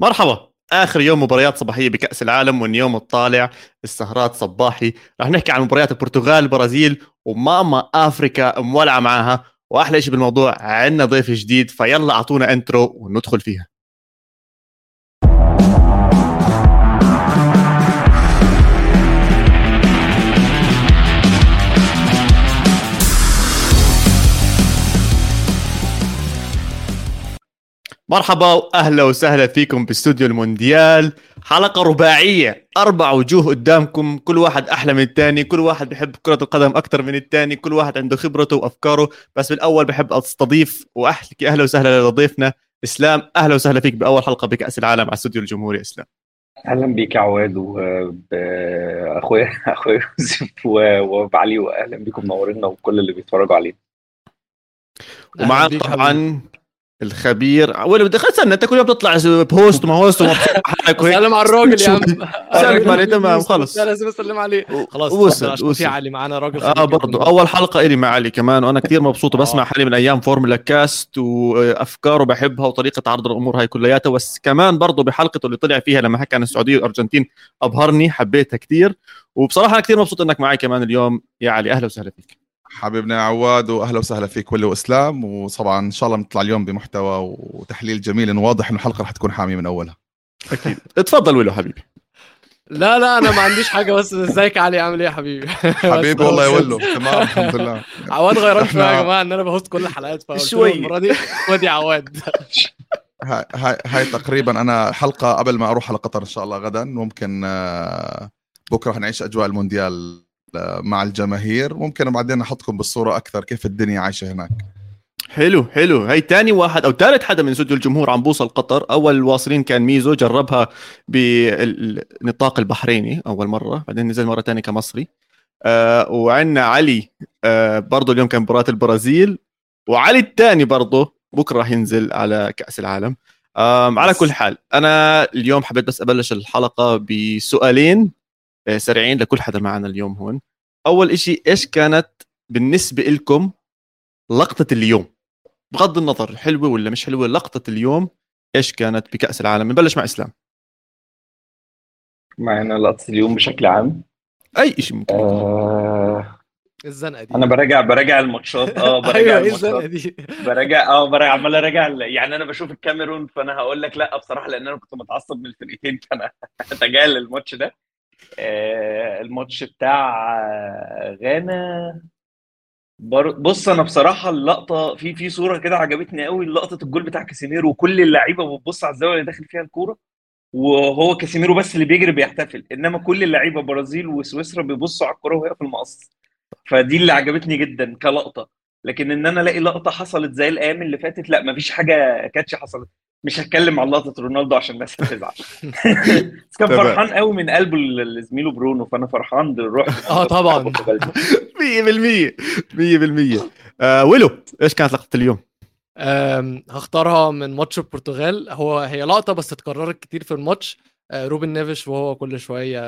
مرحبا. آخر يوم مباريات صباحية بكأس العالم واليوم الطالع السهرات صباحي. رح نحكي عن مباريات البرتغال البرازيل وماما آفريكا مولعة معاها. وأحلى شيء بالموضوع عندنا ضيف جديد فيلا أعطونا انترو وندخل فيها. مرحبا وأهلا وسهلا فيكم باستوديو المونديال. حلقة رباعية. أربع وجوه قدامكم. كل واحد أحلى من الثاني كل واحد بحب كرة القدم أكثر من الثاني كل واحد عنده خبرته وأفكاره. بس بالأول بحب أستضيف وأحكي أهلا وسهلا لضيفنا إسلام. أهلا وسهلا فيك بأول حلقة بكأس العالم على استوديو الجمهوري إسلام. أهلا بيك يا عواد واخويا اخويا يوسف وعلي وأهلا بيكم منورينا وكل اللي بيتفرجوا علينا ومعاك طبعا الخبير. ولا بدي استنى انت كل يوم بتطلع بوست وما هوست سلم على الراجل يا عم. سلم عليه تمام خلص. لازم أسلم عليه. خلاص وصل وصل. في علي معنا راجل آه برضه أول حلقة إلي مع علي كمان وأنا كثير مبسوط بسمع حالي من أيام فورمولا كاست وأفكاره بحبها وطريقة عرض الأمور هاي كلياتها. بس كمان برضه بحلقته اللي طلع فيها لما حكى عن السعودية والأرجنتين أبهرني حبيتها كثير وبصراحة أنا كثير مبسوط إنك معي كمان اليوم. يا علي أهلا وسهلا فيك. حبيبنا عواد وأهلا وسهلا فيك ولي وإسلام. وطبعا إن شاء الله نطلع اليوم بمحتوى وتحليل جميل واضح انه الحلقة رح تكون حامية من أولها. أكيد. اتفضل ولو حبيبي. لا لا أنا ما عنديش حاجة بس إزيك علي؟ عامل إيه يا حبيبي؟ حبيبي والله يا ولو تمام الحمد لله. عواد غيران شوية يا جماعة إن أنا بهوست كل الحلقات شوي. المرة دي ودي عواد. هاي هاي هاي تقريبا أنا حلقة قبل ما أروح على قطر إن شاء الله غدا. ممكن بكرة حنعيش أجواء المونديال. مع الجماهير. ممكن بعدين أحطكم بالصورة أكثر كيف الدنيا عايشة هناك. حلو حلو. هي تاني واحد أو ثالث حدا من استوديو الجمهور عم بوصل قطر. أول الواصلين كان ميزو جربها بالنطاق البحريني أول مرة بعدين نزل مرة ثانية كمصري. آه وعندنا علي آه برضه اليوم كان مباراة البرازيل. وعلي الثاني برضه بكرة راح ينزل على كأس العالم. آه على كل حال أنا اليوم حبيت بس أبلش الحلقة بسؤالين آه، سريعين لكل حدا معنا اليوم هون. أول إشي إيش كانت بالنسبة لكم لقطة اليوم؟ بغض النظر حلوة ولا مش حلوة لقطة اليوم إيش كانت بكأس العالم؟ نبلش مع إسلام. معنا لقطة اليوم بشكل عام. أي شيء ممكن. آه الزنقة دي. أنا براجع براجع الماتشات. آه براجع الماتشات. الزنقة دي؟ براجع آه براجع عمال أراجع يعني أنا بشوف الكاميرون فأنا هقول لك لا بصراحة لأن أنا كنت متعصب من الفرقتين فأنا هتجاهل الماتش ده. الماتش بتاع آه، غانا. بص أنا بصراحة اللقطة في في صورة كده عجبتني قوي لقطة الجول بتاع كاسيميرو وكل اللعيبة بتبص على الزاوية اللي داخل فيها الكورة وهو كاسيميرو بس اللي بيجري بيحتفل إنما كل اللعيبة برازيل وسويسرا بيبصوا على الكورة وهي في المقص. فدي اللي عجبتني جدا كلقطة. لكن إن أنا ألاقي لقطة حصلت زي الأيام اللي فاتت لأ مفيش حاجة catch حصلت. مش هتكلم عن لقطة رونالدو عشان الناس هتزعل. بس كان. فرحان قوي من قلبه لزميله برونو فأنا فرحان بالروح آه طبعا. 100% 100% آه ولو إيش كانت لقطة اليوم؟ هختارها من ماتش البرتغال. هو هي لقطة بس اتكررت كتير في الماتش. أه، روبن نيفيش وهو كل شوية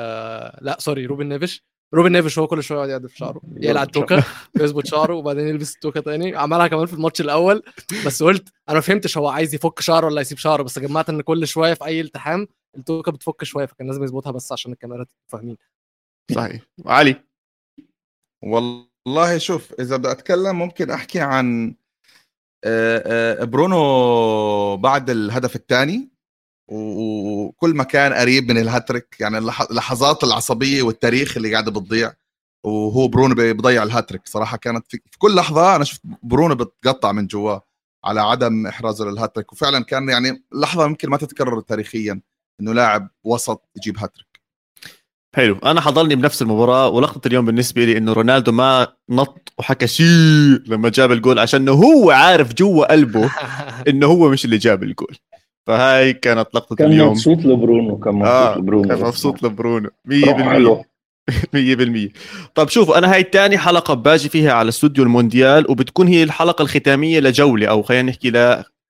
لأ sorry روبن نيفيش. روبن نيفيش هو كل شوية يقعد يعدل في شعره يقلع التوكه يظبط شعره وبعدين يلبس التوكة تاني. عملها كمان في الماتش الأول بس قلت أنا ما فهمتش هو عايز يفك شعره ولا يسيب شعره بس جمعت إن كل شوية في أي التحام التوكة بتفك شوية فكان لازم يظبطها بس عشان الكاميرات فاهمين. صحيح. علي؟ والله شوف إذا بدي أتكلم ممكن أحكي عن آه، آه، برونو بعد الهدف الثاني. وكل ما كان قريب من الهاتريك يعني اللح- اللحظات العصبية والتاريخ اللي قاعدة بتضيع وهو برونو بي- بيضيع الهاتريك. صراحة كانت في في كل لحظة أنا شفت برونو بتقطع من جواه على عدم احرازه للهاتريك وفعلا كان يعني لحظة يمكن ما تتكرر تاريخيا إنه لاعب وسط يجيب هاتريك. حلو. أنا حضرني بنفس المباراة ولقطة اليوم بالنسبة لي إنه رونالدو ما نط وحكى شيء لما جاب الجول عشان هو عارف جوا قلبه إنه هو مش اللي جاب الجول. فهاي كانت لقطة كان اليوم. مبسوط لبرونو كان مبسوط آه لبرونو كان بس. مبسوط لبرونو. 100% روح حلو. 100% طب شوفوا أنا هاي تاني حلقة باجي فيها على استوديو المونديال وبتكون هي الحلقة الختامية لجولة أو خلينا نحكي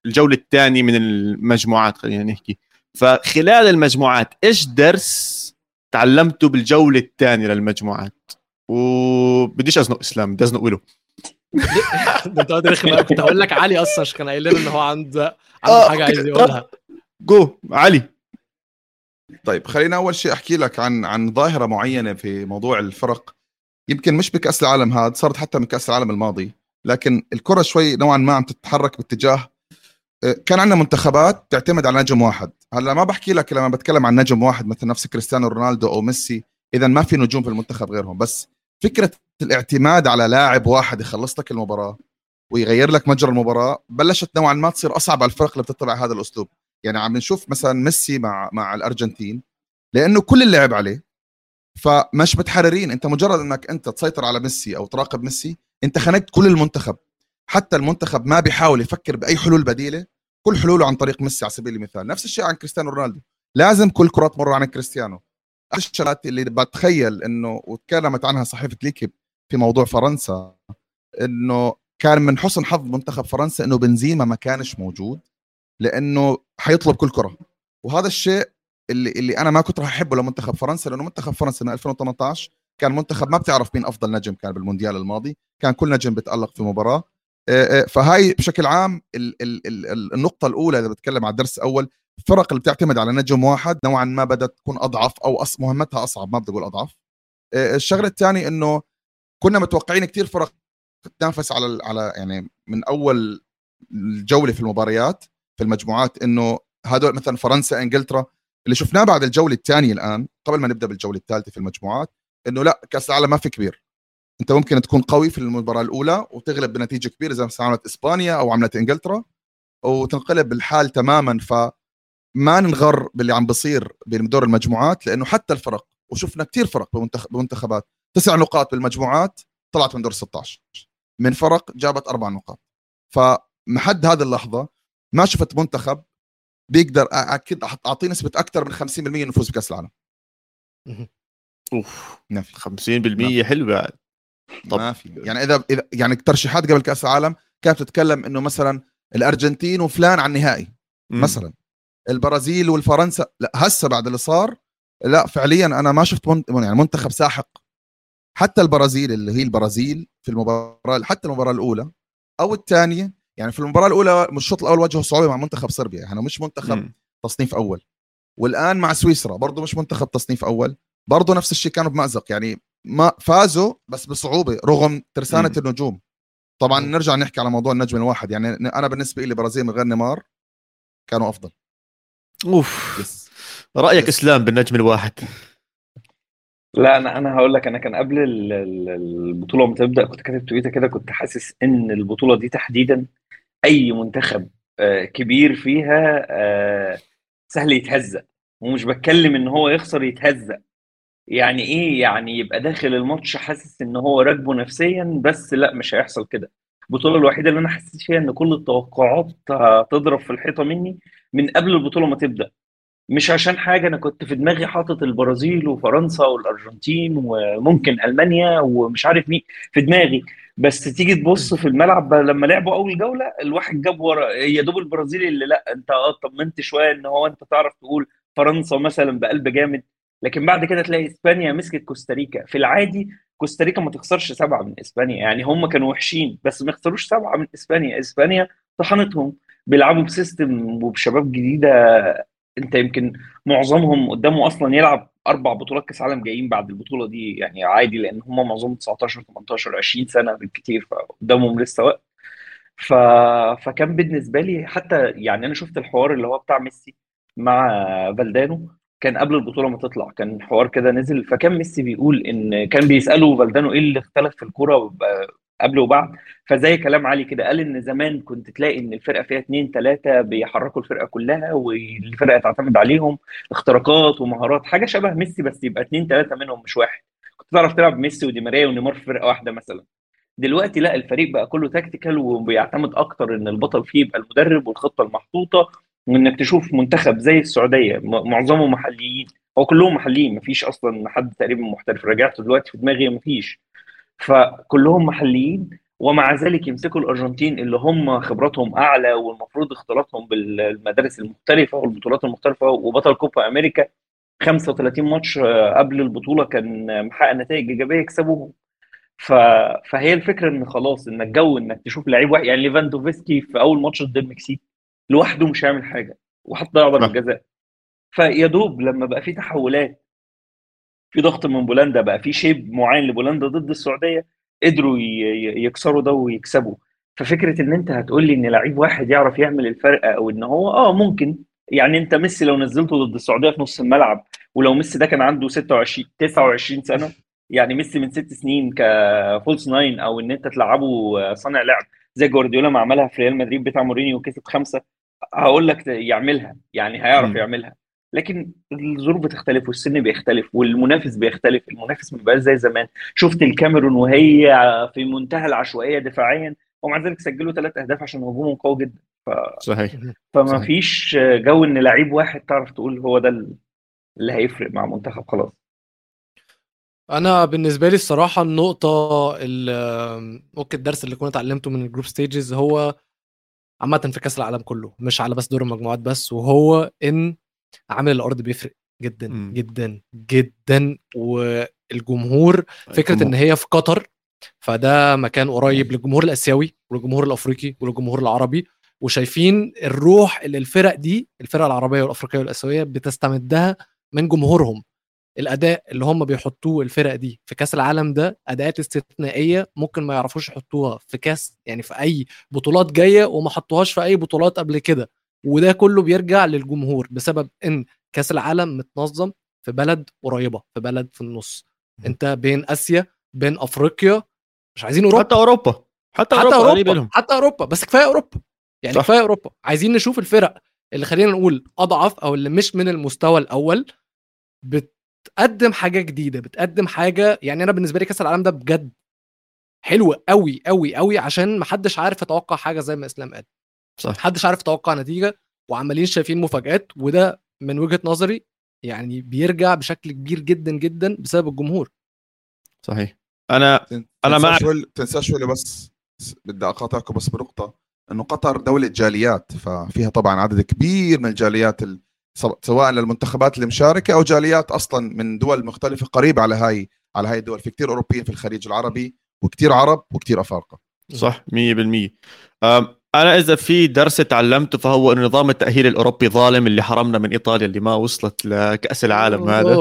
للجوله الثانية من المجموعات خلينا نحكي. فخلال المجموعات إيش درس تعلمته بالجولة الثانية للمجموعات؟ وبديش أزنق إسلام بدي أزنق ولو ده انت رخم. كنت هقول لك علي أصلا عشان كان قايل لنا إن هو عنده آه، عنده حاجة عايز يقولها. جو علي. طيب خلينا أول شيء أحكي لك عن عن ظاهرة معينة في موضوع الفرق. يمكن مش بكأس العالم هذا صارت حتى من كأس العالم الماضي لكن الكرة شوي نوعا ما عم تتحرك باتجاه آه، كان عندنا منتخبات تعتمد على نجم واحد. هلأ ما بحكي لك لما بتكلم عن نجم واحد مثل نفس كريستيانو رونالدو أو ميسي اذا ما في نجوم في المنتخب غيرهم بس فكرة الاعتماد على لاعب واحد يخلص لك المباراة ويغير لك مجرى المباراة بلشت نوعا ما تصير أصعب على الفرق اللي بتتبع هذا الأسلوب. يعني عم نشوف مثلا ميسي مع مع الأرجنتين لأنه كل اللعب عليه فمش متحررين. أنت مجرد أنك أنت تسيطر على ميسي أو تراقب ميسي أنت خنقت كل المنتخب. حتى المنتخب ما بيحاول يفكر بأي حلول بديلة كل حلوله عن طريق ميسي على سبيل المثال. نفس الشيء عن كريستيانو رونالدو. لازم كل كرة تمر عن كريستيانو. الشغلات اللي بتخيل إنه وتكلمت عنها صحيفة ليكيب في موضوع فرنسا إنه كان من حسن حظ منتخب فرنسا إنه بنزيما ما كانش موجود لإنه حيطلب كل كرة. وهذا الشيء اللي اللي أنا ما كنت راح أحبه لمنتخب فرنسا لإنه منتخب فرنسا من 2018 كان منتخب ما بتعرف مين أفضل نجم كان بالمونديال الماضي كان كل نجم بتالق في مباراة. فهاي بشكل عام النقطة الأولى إذا بتكلم على الدرس الأول الفرق اللي بتعتمد على نجم واحد نوعا ما بدأت تكون أضعف أو مهمتها أصعب ما بدي أقول أضعف. الشغلة الثانية إنه كنا متوقعين كثير فرق تنافس على على يعني من أول الجولة في المباريات في المجموعات إنه هذول مثلا فرنسا إنجلترا اللي شفناه بعد الجولة الثانية الآن قبل ما نبدأ بالجولة الثالثة في المجموعات إنه لا كأس العالم ما في كبير. أنت ممكن تكون قوي في المباراة الأولى وتغلب بنتيجة كبيرة زي ما عملت إسبانيا أو عملت إنجلترا وتنقلب الحال تماما فما ننغر باللي عم بصير بدور المجموعات لأنه حتى الفرق وشفنا كثير فرق بمنتخبات. تسع نقاط بالمجموعات طلعت من دور 16 من فرق جابت أربع نقاط. فمحد هذه اللحظة ما شفت منتخب بيقدر أكيد أعطيه نسبة أكثر من 50% نفوز بكأس العالم. أوف. 50% حلو بعد. طب. ما في. يعني إذا إذا يعني الترشيحات قبل كأس العالم كانت تتكلم إنه مثلا الأرجنتين وفلان على النهائي. مثلا. البرازيل والفرنسا لا هسه بعد اللي صار لا فعليا أنا ما شفت من يعني منتخب ساحق حتى البرازيل اللي هي البرازيل في المباراة حتى المباراة الأولى أو الثانية يعني في المباراة الأولى الشوط الأول واجهوا صعوبه مع منتخب صربيا يعني مش منتخب م. تصنيف أول والآن مع سويسرا برضه مش منتخب تصنيف أول برضه نفس الشيء كانوا بمأزق يعني ما فازوا بس بصعوبة رغم ترسانة م. النجوم طبعا م. نرجع نحكي على موضوع النجم الواحد يعني أنا بالنسبة لي برازيل من غير نيمار كانوا أفضل أوف. يس. رأيك يس. إسلام بالنجم الواحد؟ لا أنا أنا هقول لك أنا كان قبل البطولة ما تبدأ كنت كاتب تويته كده كنت حاسس إن البطولة دي تحديدا أي منتخب آه، كبير فيها آه، سهل يتهزق ومش بتكلم إن هو يخسر يتهزق يعني إيه؟ يعني يبقى داخل الماتش حاسس إن هو راكبه نفسيا بس لا مش هيحصل كده. البطولة الوحيدة اللي أنا حسيت فيها إن كل التوقعات هتضرب في الحيطة مني من قبل البطولة ما تبدأ. مش عشان حاجة أنا كنت في دماغي حاطط البرازيل وفرنسا والأرجنتين وممكن ألمانيا ومش عارف مين في دماغي. بس تيجي تبص في الملعب لما لعبوا أول جولة الواحد جاب ورا يا دوب البرازيل اللي لأ أنت آه طمنت شوية إن هو أنت تعرف تقول فرنسا مثلا بقلب جامد. لكن بعد كده تلاقي إسبانيا مسكت كوستاريكا. في العادي كوستاريكا ما تخسرش سبعة من إسبانيا. يعني هم كانوا وحشين بس ما يخسروش سبعة من إسبانيا. إسبانيا طحنتهم بيلعبوا بسيستم وبشباب جديدة. أنت يمكن معظمهم قدامه أصلا يلعب أربع بطولات كأس عالم جايين بعد البطولة دي. يعني عادي لأن هم معظمهم 19 18 20 سنة بالكثير فقدامهم لسه وقت. ف... فكان بالنسبة لي حتى يعني أنا شفت الحوار اللي هو بتاع ميسي مع فالدانو. كان قبل البطولة ما تطلع كان حوار كده نزل فكان ميسي بيقول إن كان بيساله فالدانو إيه اللي اختلف في الكورة قبل وبعد فزي كلام علي كده قال إن زمان كنت تلاقي إن الفرقة فيها اثنين ثلاثة بيحركوا الفرقة كلها والفرقة تعتمد عليهم اختراقات ومهارات حاجة شبه ميسي بس يبقى اثنين ثلاثة منهم مش واحد. كنت تعرف تلعب ميسي ودي ماريا ونيمار في فرقة واحدة مثلا. دلوقتي لا الفريق بقى كله تكتيكال وبيعتمد أكتر إن البطل فيه يبقى المدرب والخطة المحطوطة وإنك تشوف منتخب زي السعودية معظمه محليين هو كلهم محليين مفيش أصلا حد تقريبا محترف. رجعت دلوقتي في دماغي مفيش. فكلهم محليين ومع ذلك يمسكوا الأرجنتين اللي هم خبراتهم أعلى والمفروض اختلاطهم بالمدارس المختلفه والبطولات المختلفه وبطل كوبا أمريكا. 35 ماتش آه، قبل البطولة كان محقق نتائج إيجابية يكسبوهم. ف... فهي الفكرة إن خلاص إن الجو إنك تشوف لعيب واحد يعني ليفاندوفسكي في أول ماتش ضد المكسيك لوحده مش هيعمل حاجة وحط ضيع ضربه. جزاء. فيا دوب لما بقى في تحولات في ضغط من بولندا بقى في shape معين لبولندا ضد السعودية قدروا يكسروا ده ويكسبوا. ففكرة إن أنت هتقول لي إن لعيب واحد يعرف يعمل الفرق أو إن هو آه ممكن. يعني أنت ميسي لو نزلته ضد السعودية في نص الملعب ولو ميسي ده كان عنده 26 29 سنة يعني ميسي من ست سنين ك false nine أو إن أنت تلعبه صانع لعب زي جوارديولا ما عملها في ريال مدريد بتاع مورينيو وكسب خمسة هقول لك يعملها يعني هيعرف مم. يعملها. لكن الظروف بتختلف والسن بيختلف والمنافس بيختلف المنافس ما بيبقاش زي زمان. شفت الكاميرون وهي في منتهى العشوائية دفاعيا ومع ذلك سجلوا ثلاث أهداف عشان هجومهم قوي جدا. صحيح. فما صحيح. فيش جو إن لعيب واحد تعرف تقول هو ده اللي هيفرق مع منتخب خلاص. أنا بالنسبة لي الصراحة النقطة ممكن الدرس اللي كنت اتعلمته من ال group stages هو عامة في كأس العالم كله مش على بس دور المجموعات بس وهو إن عامل الأرض بيفرق جدا مم. جدا جدا. والجمهور فكرة إن هي في قطر فده مكان قريب للجمهور الآسيوي وللجمهور الأفريقي وللجمهور العربي. وشايفين الروح اللي الفرق دي الفرق العربية والأفريقية والآسيوية بتستمدها من جمهورهم. الأداء اللي هم بيحطوه الفرق دي في كأس العالم ده أداءات استثنائية ممكن ما يعرفوش يحطوها في كأس يعني في أي بطولات جاية وما حطوهاش في أي بطولات قبل كده. وده كله بيرجع للجمهور بسبب إن كأس العالم متنظم في بلد قريبة في بلد في النص. أنت بين آسيا بين أفريقيا مش عايزين أوروبا. حتى أوروبا حتى, حتى أوروبا قريب أوروبا لهم حتى أوروبا بس كفاية أوروبا. يعني صح. كفاية أوروبا. عايزين نشوف الفرق اللي خلينا نقول أضعف أو اللي مش من المستوى الأول بتقدم حاجة جديدة بتقدم حاجة يعني أنا بالنسبة لي كأس العالم ده بجد حلو قوي قوي قوي عشان محدش عارف يتوقع حاجة زي ما إسلام قال. صح. محدش عارف يتوقع نتيجة وعمالين شايفين مفاجآت وده من وجهة نظري يعني بيرجع بشكل كبير جدا جدا بسبب الجمهور. صحيح. أنا معك. ولا تنساش ولا بس بدي اقاطعكم بس بنقطة إنه قطر دولة جاليات ففيها طبعا عدد كبير من الجاليات ال- سواء للمنتخبات اللي مشاركه أو جاليات أصلا من دول مختلفة قريبة على هاي على هاي الدول. في كتير أوروبيين في الخليج العربي وكتير عرب وكتير أفارقة. صح 100% أم، أنا إذا في درس تعلمته فهو انه نظام التأهيل الأوروبي ظالم اللي حرمنا من إيطاليا اللي ما وصلت لكأس العالم هذا.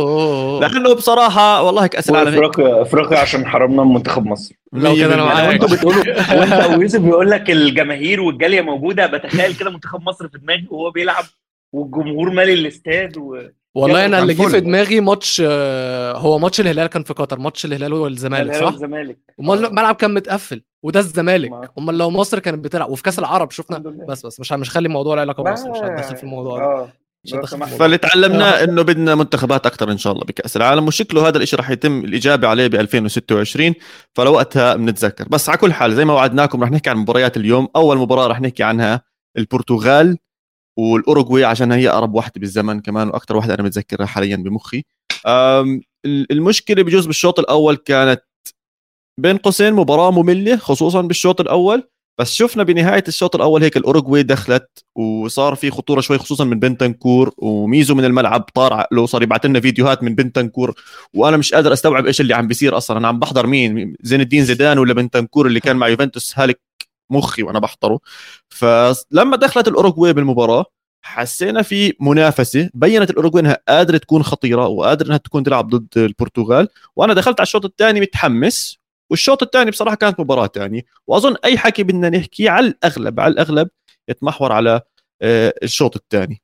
لأنه بصراحة والله كأس العالم افريقيا إفريقيا عشان حرمنا من منتخب مصر. لو كده أنا 100% معاك. وأنتوا بتقولوا وأنت ويوسف بيقول لك الجماهير والجالية موجودة بتخيل كده منتخب مصر في دماغي وهو بيلعب والجمهور مالي الاستاد و... والله أنا اللي جه. في دماغي ماتش آه، هو ماتش الهلال كان في قطر ماتش الهلال والزمالك صح؟ الزمالك أمال الملعب كان متقفل وده الزمالك. ما- أمال لو مصر كانت بتلعب وفي كأس العرب شفنا. بس بس مش مش هخلي الموضوع له علاقه بمصر مش هتدخل في الموضوع ده. آه. فاللي تعلمناه إنه بدنا منتخبات أكثر إن شاء الله بكأس العالم وشكله هذا الشيء راح يتم الإجابة عليه ب 2026 فلوقتها بنتذكر بس على كل حال زي ما وعدناكم رح نحكي عن مباريات اليوم. أول مباراة رح نحكي عنها البرتغال والأوروغواي عشان هي أقرب واحدة بالزمن كمان وأكثر واحدة أنا متذكرها حاليا بمخي. المشكلة بجوز بالشوط الأول كانت بين قوسين مباراة مملة خصوصا بالشوط الأول بس شفنا بنهاية الشوط الأول هيك الأوروغواي دخلت وصار في خطورة شوي خصوصا من بنتنكور وميزو من الملعب طار عقله صار يبعث لنا فيديوهات من بنتنكور وأنا مش قادر أستوعب إيش اللي عم بيصير أصلا. أنا عم بحضر مين؟ زين الدين زيدان ولا بنتنكور اللي كان مع يوفنتوس هالك مخي وأنا بحضره. فلما دخلت الأوروغواي بالمباراة حسينا في منافسة بينت الأوروغواي إنها قادرة تكون خطيرة وقادرة إنها تكون تلعب ضد البرتغال. وأنا دخلت على الشوط الثاني متحمس والشوط الثاني بصراحة كانت مباراة ثانية وأظن أي حكي بدنا نحكيه على الأغلب على الأغلب يتمحور على آه، الشوط الثاني.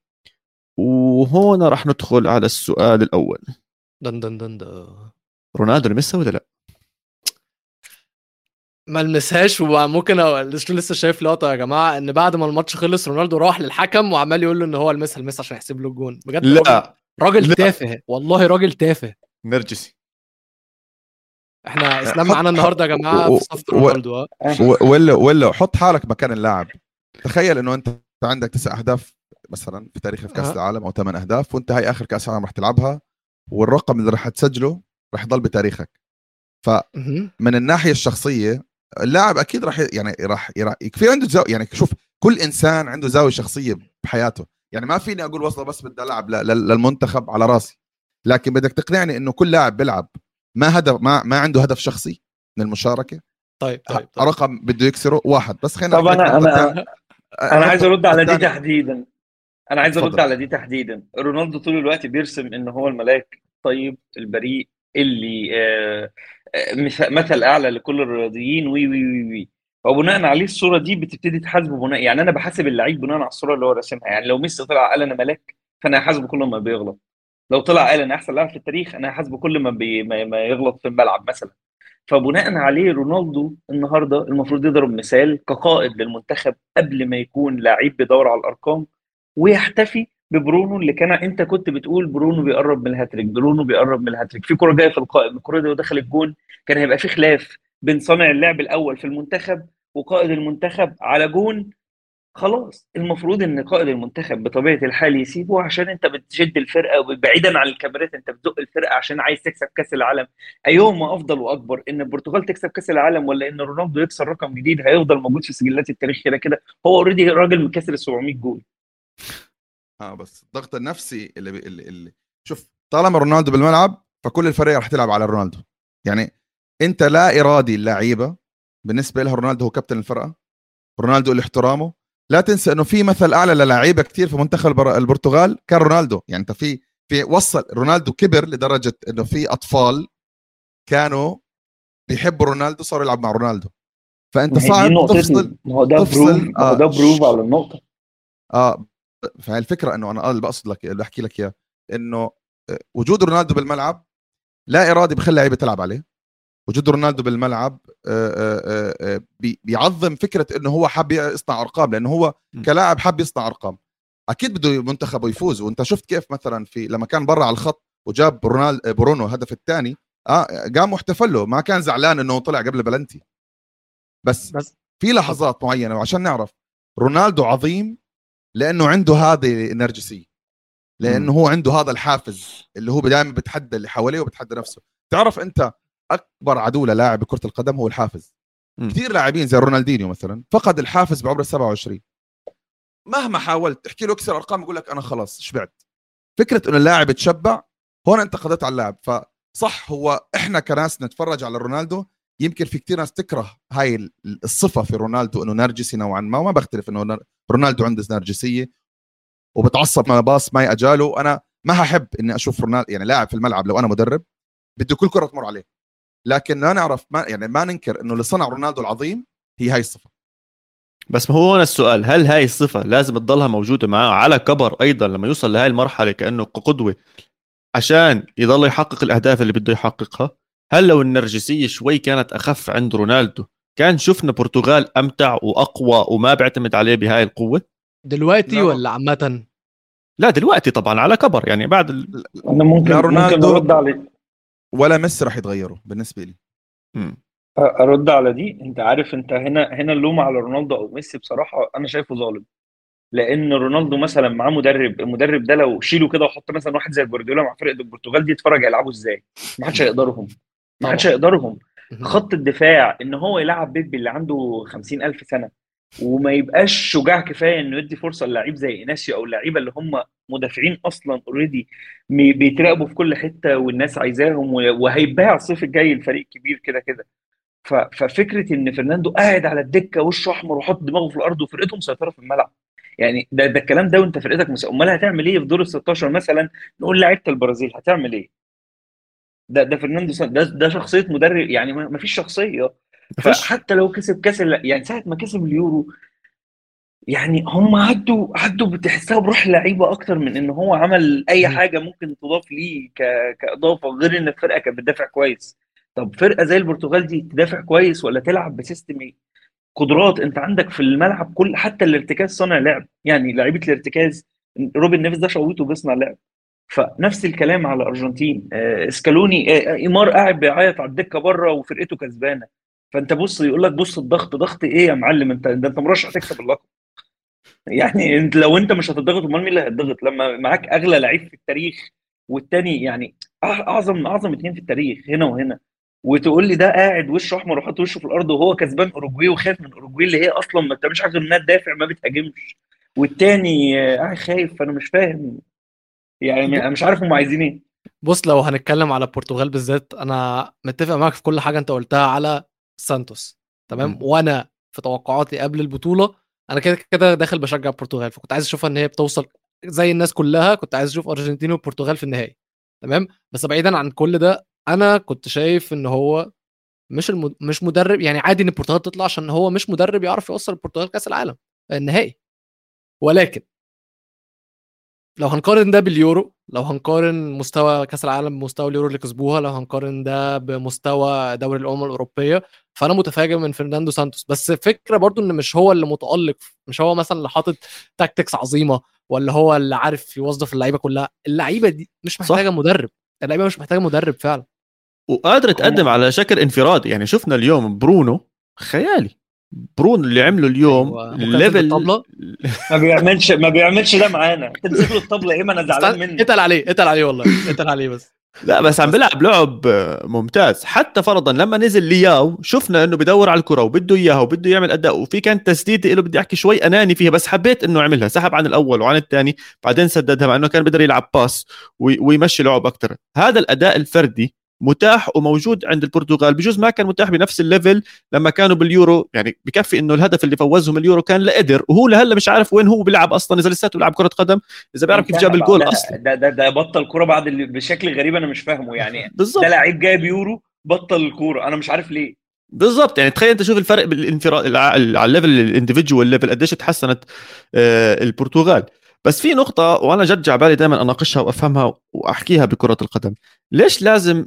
وهون راح ندخل على السؤال الأول. دن دن دن دن. رونالدو لمسها ولا لا؟ ما لمسهاش وممكن لسه لسه شايف لقطة يا جماعة إن بعد ما الماتش خلص رونالدو راح للحكم وعمال يقول له إن هو لمسها لمسها عشان يحسب له الجون. بجد راجل, لا. راجل لا. تافه والله راجل تافه. نرجسي. إحنا إسلام حط- معانا النهارده يا جماعة و- في صف رونالدو ها و- ولا ولا حط حالك مكان اللاعب. تخيل إنه أنت عندك تسع أهداف مثلا في تاريخ في كأس أها. العالم أو ثمان أهداف وأنت هاي آخر كأس عالم رح تلعبها والرقم اللي رح تسجله رح يضل بتاريخك. مهم. من الناحية الشخصية اللاعب أكيد راح يعني راح يكفي عنده زاويه يعني شوف كل إنسان عنده زاوية شخصية بحياته. يعني ما فيني أقول والله بس بدي ألعب ل- ل- للمنتخب على راسي. لكن بدك تقنعني إنه كل لاعب بيلعب ما هدف ما ما عنده هدف شخصي من المشاركة. طيب طيب, طيب. رقم بده يكسره واحد. بس خلينا طب أنا أنا. أنا عايز أرد على دي تحديدا. أنا عايز أرد. على دي تحديدا. رونالدو طول الوقت بيرسم ان هو الملاك الطيب البريء اللي آه، مثل أعلى لكل الرياضيين وي وي وي وي. وبناء عليه الصورة دي بتبتدي تحاسبه بناء يعني أنا بحاسب اللعيب بناء على الصورة اللي هو راسمها. يعني لو ميسي طلع قال أنا ملاك فأنا هحاسبه كل ما بيغلط. لو طلع قال أنا أحسن لاعب في التاريخ أنا هحاسبه كل ما, بي ما يغلط في الملعب مثلا. فبناء عليه رونالدو النهارده المفروض يضرب مثال كقائد للمنتخب قبل ما يكون لعيب بيدور على الأرقام ويحتفي ببرونو اللي كان انت كنت بتقول برونو بيقرب من الهاتريك برونو بيقرب من الهاتريك. في كره جاية في القائم الكره دي لو دخل الجون كان هيبقى في خلاف بين صانع اللعب الأول في المنتخب وقائد المنتخب على جون. خلاص المفروض إن قائد المنتخب بطبيعة الحال يسيبه عشان أنت بتشد الفرقة بعيدا عن الكاميرات أنت بتزق الفرقة عشان عايز تكسب كأس العالم. ايهما أفضل وأكبر إن البرتغال تكسب كأس العالم ولا إن رونالدو يكسر رقم جديد هيفضل موجود في سجلات التاريخ كده كده. هو already راجل مكسر ال 700 جول. آه بس الضغط النفسي اللي, بي... اللي, اللي شوف طالما رونالدو بالملعب فكل الفريق رح تلعب على رونالدو. يعني انت لا إرادي اللعيبه بالنسبة لها رونالدو هو كابتن الفرقة رونالدو اللي احترامه. لا تنسى إنه في مثل أعلى للاعيبة كثير في منتخب البر- البرتغال كان رونالدو. يعني أنت في في وصل رونالدو كبر لدرجة إنه في أطفال كانوا بيحبوا رونالدو صاروا يلعب مع رونالدو. فأنت صعب تفصل ما هو ده proof ما هو آه. ده proof على النقطة. آه فهي الفكرة إنه أنا اللي بقصد لك اللي أحكي لك إياه إنه آه، وجود رونالدو بالملعب لا ارادي بخلي اللعيبه تلعب عليه. وجود رونالدو بالملعب آه، آه، آه، بي- بيعظم فكرة إنه هو حاب يصنع أرقام لأنه هو. كلاعب حاب يصنع أرقام. أكيد بده منتخبه يفوز. وأنت شفت كيف مثلا في لما كان برا على الخط وجاب رونالدو برونو الهدف الثاني آه قام واحتفل له. ما كان زعلان إنه طلع قبل بلنتي. بس بس في لحظات معينة وعشان نعرف رونالدو عظيم لأنه عنده هذه النرجسيه لأنه هو عنده هذا الحافز اللي هو دائما بتحدى اللي حواليه وبتحدى نفسه. تعرف أنت أكبر عدو للاعب بكره القدم هو الحافز. مم. كثير لاعبين زي رونالدينيو مثلا فقد الحافز بعمر 27 مهما حاولت تحكي له اكسر أرقام يقول لك أنا خلاص شبعت. فكرة إنه اللاعب يتشبع هون أنت قضيت على اللاعب. فصح هو إحنا كناس نتفرج على رونالدو يمكن في كثير ناس تكره هاي ال- الصفة في رونالدو إنه نرجسي نوعا ما وما بختلف إنه نر- رونالدو عنده نرجسية وبتعصب ما باص ما أجاله. أنا ما هحب إني أشوف رونالدو يعني لاعب في الملعب لو أنا مدرب بده كل كرة تمر عليه. لكن لا نعرف ما يعني ما ننكر إنه اللي صنع رونالدو العظيم هي هاي الصفة. بس ما هو هون السؤال هل هاي الصفة لازم تضلها موجودة معاه على كبر أيضا لما يوصل لهاي المرحلة كأنه قدوة عشان يضل يحقق الأهداف اللي بده يحققها؟ هل لو النرجسية شوي كانت أخف عند رونالدو كان شفنا برتغال أمتع وأقوى وما بيعتمد عليه بهاي القوة؟ دلوقتي لا. ولا عامة؟ لا دلوقتي طبعا على كبر يعني بعد ال... أنا ممكن لا، ممكن رونالدو- أرد على ولا ميسي راح يتغيروا بالنسبة لي. أرد على دي. أنت عارف أنت هنا هنا اللوم على رونالدو أو ميسي بصراحة أنا شايفه ظالم. لأن رونالدو مثلا معاه مدرب المدرب ده لو شيله كده وحط مثلا واحد زي جوارديولا مع فرقه البرتغال دي يتفرج هيلعبوا إزاي؟ ما حدش هيقدرهم. ما حدش. هيقدرهم. خط الدفاع إن هو يلعب بيبي اللي عنده 50000 سنة وما يبقاش شجاع كفاية إنه يدي فرصة للعيب زي ايناسيو أو اللعيبة اللي هم مدافعين أصلا already بيتراقبوا في كل حتة والناس عايزاهم وهيتباع الصيف الجاي الفريق كبير كده كده ففكرة إن فرناندو قاعد على الدكة وشه أحمر وحط دماغه في الأرض وفرقته مسيطرة في الملعب يعني ده ده الكلام ده وأنت فرقتك. أمال هتعمل إيه في دور ال 16 مثلا نقول لعيبة البرازيل هتعمل إيه؟ ده ده فرناندو سان- ده ده شخصية مدرب يعني ما فيش شخصية مفيش. فحتى لو كسب كاس يعني ساعة ما كسب اليورو يعني هم عدوا عدوا بتحسها بروح اللعيبه أكتر من إن هو عمل أي. حاجة ممكن تضاف ليه ك... كإضافة غير إن الفرقة كانت بتدافع كويس طب فرقة زي البرتغال دي تدافع كويس ولا تلعب بسيستم إيه؟ قدرات أنت عندك في الملعب كل حتى الارتكاز صانع لعب يعني لعيبة الارتكاز روبن نيفيز ده شويته بيصنع لعب فنفس الكلام على الارجنتين آه، إسكالوني آه، إيمار قاعد بيعيط على الدكة بره وفرقته كسبانة. فأنت بص يقول لك بص الضغط ضغط إيه يا معلم؟ أنت ده أنت مرشح تكسب اللقب. يعني أنت لو أنت مش هتضغط أمال مين اللي هيتضغط؟ لما معاك أغلى لعيب في التاريخ والتاني يعني أعظم أعظم اتنين في التاريخ هنا وهنا. وتقول لي ده قاعد وشه أحمر وحاطط وشه في الأرض وهو كسبان أوروجواي وخايف من أوروجواي اللي هي أصلا ما بتعملش حاجة غير إنها تدافع ما بتهاجمش. والتاني آه، قاعد خايف فأنا مش فاهم. يعني أنا مش عارف هم عايزين إيه. بص لو هنتكلم على البرتغال بالذات أنا متفق معاك في كل حاجة أنت قلتها على سانتوس تمام؟ مم. وأنا في توقعاتي قبل البطولة أنا كده كده داخل بشجع البرتغال فكنت عايز أشوفها إن هي بتوصل زي الناس كلها كنت عايز أشوف أرجنتين والبرتغال في النهائي تمام؟ بس بعيدا عن كل ده أنا كنت شايف إن هو مش المد... مش مدرب يعني عادي إن البرتغال تطلع عشان هو مش مدرب يعرف يوصل البرتغال كأس العالم النهائي ولكن لو هنقارن ده باليورو لو هنقارن مستوى كأس العالم بمستوى اليورو اللي كسبوها لو هنقارن ده بمستوى دوري الأمم الأوروبية فأنا متفاجئ من فرناندو سانتوس. بس الفكرة برضو إن مش هو اللي متألق مش هو مثلا اللي حاطط tactics عظيمة ولا هو اللي عارف يوظف اللعيبة كلها. اللعيبة دي مش محتاجة مدرب. اللعيبة مش محتاجة مدرب فعلا. وقادر تقدم على شكل انفرادي يعني شفنا اليوم برونو خيالي. برونو اللي عمله اليوم أيوة، ممكن level الطبلة. ما بيعملش ما بيعملش ده معانا. تمسك له الطبلة إيه ما أنا زعلان منه. اتقل عليه اتقل عليه والله اتقل عليه بس. لا بس عم بيلعب لعب ممتاز. حتى فرضا لما نزل لياو شفنا إنه بدور على الكرة وبده إياها وبده يعمل أداء وفي كانت تسديده له بدي أحكي شوي أناني فيها بس حبيت إنه عملها سحب عن الأول وعن الثاني بعدين سددها مع إنه كان بيقدر يلعب باس وي- ويمشي لعب أكثر هذا الأداء الفردي متاح وموجود عند البرتغال. بجوز ما كان متاح بنفس ال level لما كانوا باليورو. يعني بكفي إنه الهدف اللي فوزهم اليورو كان لقدر وهو لهلا مش عارف وين هو بيلعب أصلا إذا لساته بيلعب كرة قدم إذا بيعرف كيف جاب الجول. أصلا. ده ده ده بطل كورة بعد اللي بشكل غريب أنا مش فاهمه. يعني بالضبط. ده لعيب جايب يورو بطل الكورة. أنا مش عارف ليه. بالضبط. يعني تخيل أنت شوف الفرق بالانفراد على ال level ال individual level قديش تحسنت آه، البرتغال. بس في نقطة وأنا جد جعبالي دائما أناقشها وأفهمها وأحكيها بكرة القدم. ليش لازم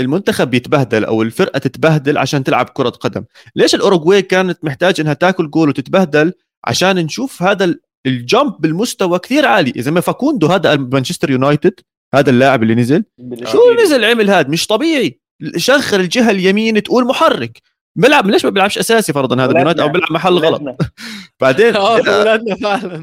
المنتخب يتبهدل أو الفرقة تتبهدل عشان تلعب كرة قدم. ليش الأوروغواي كانت محتاج إنها تاكل جول وتتبهدل؟ عشان نشوف هذا ال- ال jump بالمستوى كثير عالي. إذا ما فاكوندو هذا مانشستر يونايتد هذا اللاعب اللي نزل. شو نزل عمل هذا؟ مش طبيعي. شغل الجهة اليمين تقول محرك. بيلعب ليش ما بيلعبش أساسي فرضا هذا بيونايتد أو بيلعب محل غلط. بعدين؟ آه ولادنا فعلا.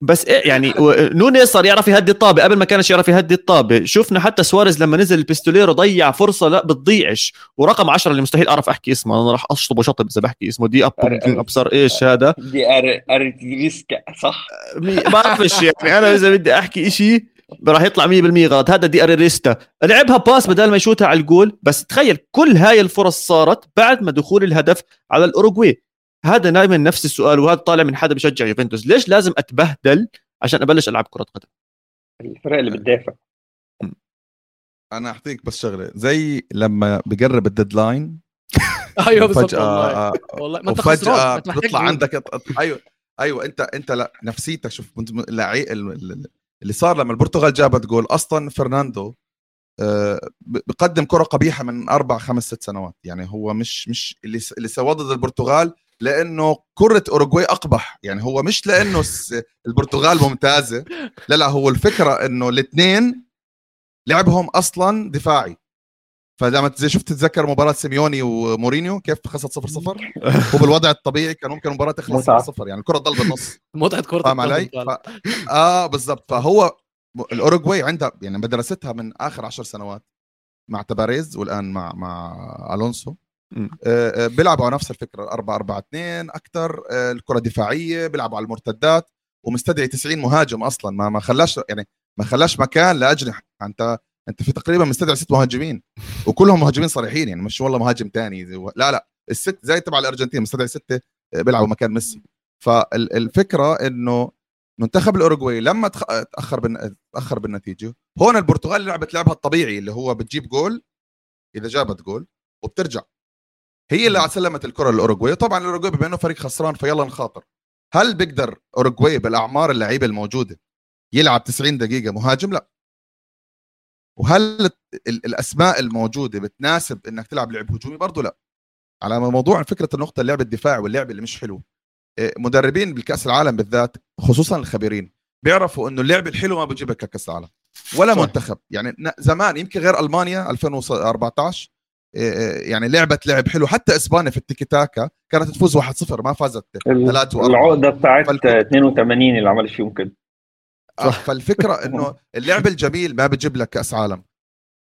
بس إيه يعني نونيز صار يعرف يهدي الطابة. قبل ما كانش يعرف يهدي الطابة شفنا حتى سواريز لما نزل البيستوليرو ضيع فرصة لا بتضيعش. ورقم 10 اللي مستحيل أعرف أحكي اسمه أنا راح اشطب وشطب إذا بحكي اسمه. دي اب أبصر إيش هذا؟ دي أر- ارتيريسكا صح؟ ما بعرفش يعني. أنا إذا بدي أحكي إشي راح يطلع 100% غلط. هذا دي أريريستا. لعبها باس بدل ما يشوتها على الجول بس تخيل كل هاي الفرص صارت بعد ما دخول الهدف على الأوروغواي. هذا دائما نفس السؤال وهذا طالع من حدا بشجع يوفنتوس. ليش لازم أتبهدل عشان أبلش ألعب كرة قدم؟ الفرق اللي بتدافع. أنا أعطيك بس شغلة. زي لما بقرب ال deadline أيوه بالظبط والله. والله ما انت خسران جول. عندك أيوه أيوه أنت أنت لا نفسيتك شوف كنت لعي... ال- ال- اللي صار لما البرتغال جابت جول أصلا فرناندو آه، بقدم كرة قبيحة من أربع خمس ست سنوات. يعني هو مش مش اللي اللي سواه ضد البرتغال لأنه كرة أوروغواي أقبح. يعني هو مش لأنه البرتغال ممتازة. لا لا هو الفكرة إنه الاثنين لعبهم أصلا دفاعي. فلما زي شفت تتذكر مباراة سيميوني ومورينيو؟ كيف خسرت 0 0 هو بالوضع الطبيعي كان ممكن المباراة تخلص 0 متعة. 0 يعني الكرة تضل بالنص متعة كرة فاهم علي؟ ف... آه بالضبط. فهو الأوروغواي عندها يعني مدرستها من آخر عشر سنوات مع تباريز والآن مع مع ألونسو. آه، آه، بيلعبوا على نفس الفكرة 4 4 2 أكثر الكرة دفاعية بيلعبوا على المرتدات ومستدعي 90 مهاجم أصلا. ما ما خلاش يعني ما خلاش مكان لأجنحة. أنت انت في تقريبا مستدعي ست مهاجمين وكلهم مهاجمين صريحين يعني مش والله مهاجم تاني لا لا الست زي تبع الأرجنتين مستدعي سته بيلعبوا مكان ميسي. فالفكرة إنه منتخب الأوروغواي لما تأخر بالن... تأخر بالنتيجة هون البرتغال لعبت لعبها الطبيعي اللي هو بتجيب جول إذا جابت جول وبترجع. هي اللي سلمت الكرة للأوروغواي طبعا الأوروغواي بما إنه فريق خسران فيلا نخاطر. هل بيقدر أوروغواي بالأعمار اللعيبة الموجودة يلعب 90 دقيقة مهاجم؟ لا. وهل ال- الأسماء الموجودة بتناسب إنك تلعب لعب هجومي؟ برضه لا. على موضوع فكرة النقطة اللعب الدفاعي واللعب اللي مش حلو إيه، مدربين بالكأس العالم بالذات خصوصا الخبيرين بيعرفوا إنه اللعب الحلو ما بيجيبك كأس العالم ولا صح. منتخب. يعني زمان يمكن غير ألمانيا 2014 إيه، إيه، يعني لعبت لعب حلو. حتى إسبانيا في التيكي تاكا كانت تفوز 1-0 ما فازت ثلاثة وأربعة. العقدة بتاعت فالك- 82 اللي عملت فيهم كده. آه، فالفكرة إنه اللعب الجميل ما بجيب لك كأس عالم.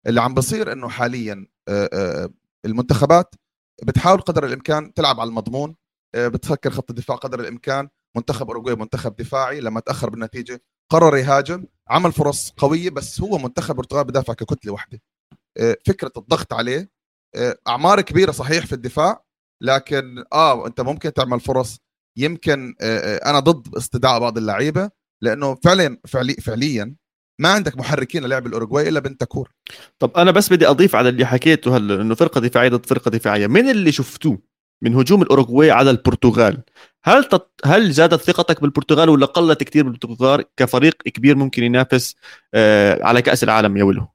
اللي عم بصير إنه حاليا آه، آه، المنتخبات بتحاول قدر الإمكان تلعب على المضمون بتفكر خط الدفاع قدر الإمكان منتخب أوروغواي منتخب دفاعي لما تأخر بالنتيجة قرر يهاجم عمل فرص قوية بس هو منتخب البرتغال بدافع ككتلة واحدة. فكرة الضغط عليه أعمار كبيرة صحيح في الدفاع لكن آه أنت ممكن تعمل فرص يمكن أنا ضد استدعاء بعض اللعيبة لأنه فعليا فعلي فعليا ما عندك محركين للعب الأوروغواي إلا بنتاكور طب أنا بس بدي أضيف على اللي حكيته هلا إنه فرقة دفاعية ضد فرقة دفاعية. من اللي شفتوه من هجوم الأوروغواي على البرتغال؟ هل تط... هل زادت ثقتك بالبرتغال ولا قلت كثير بالبرتغال كفريق كبير ممكن ينافس آه على كأس العالم يا ولو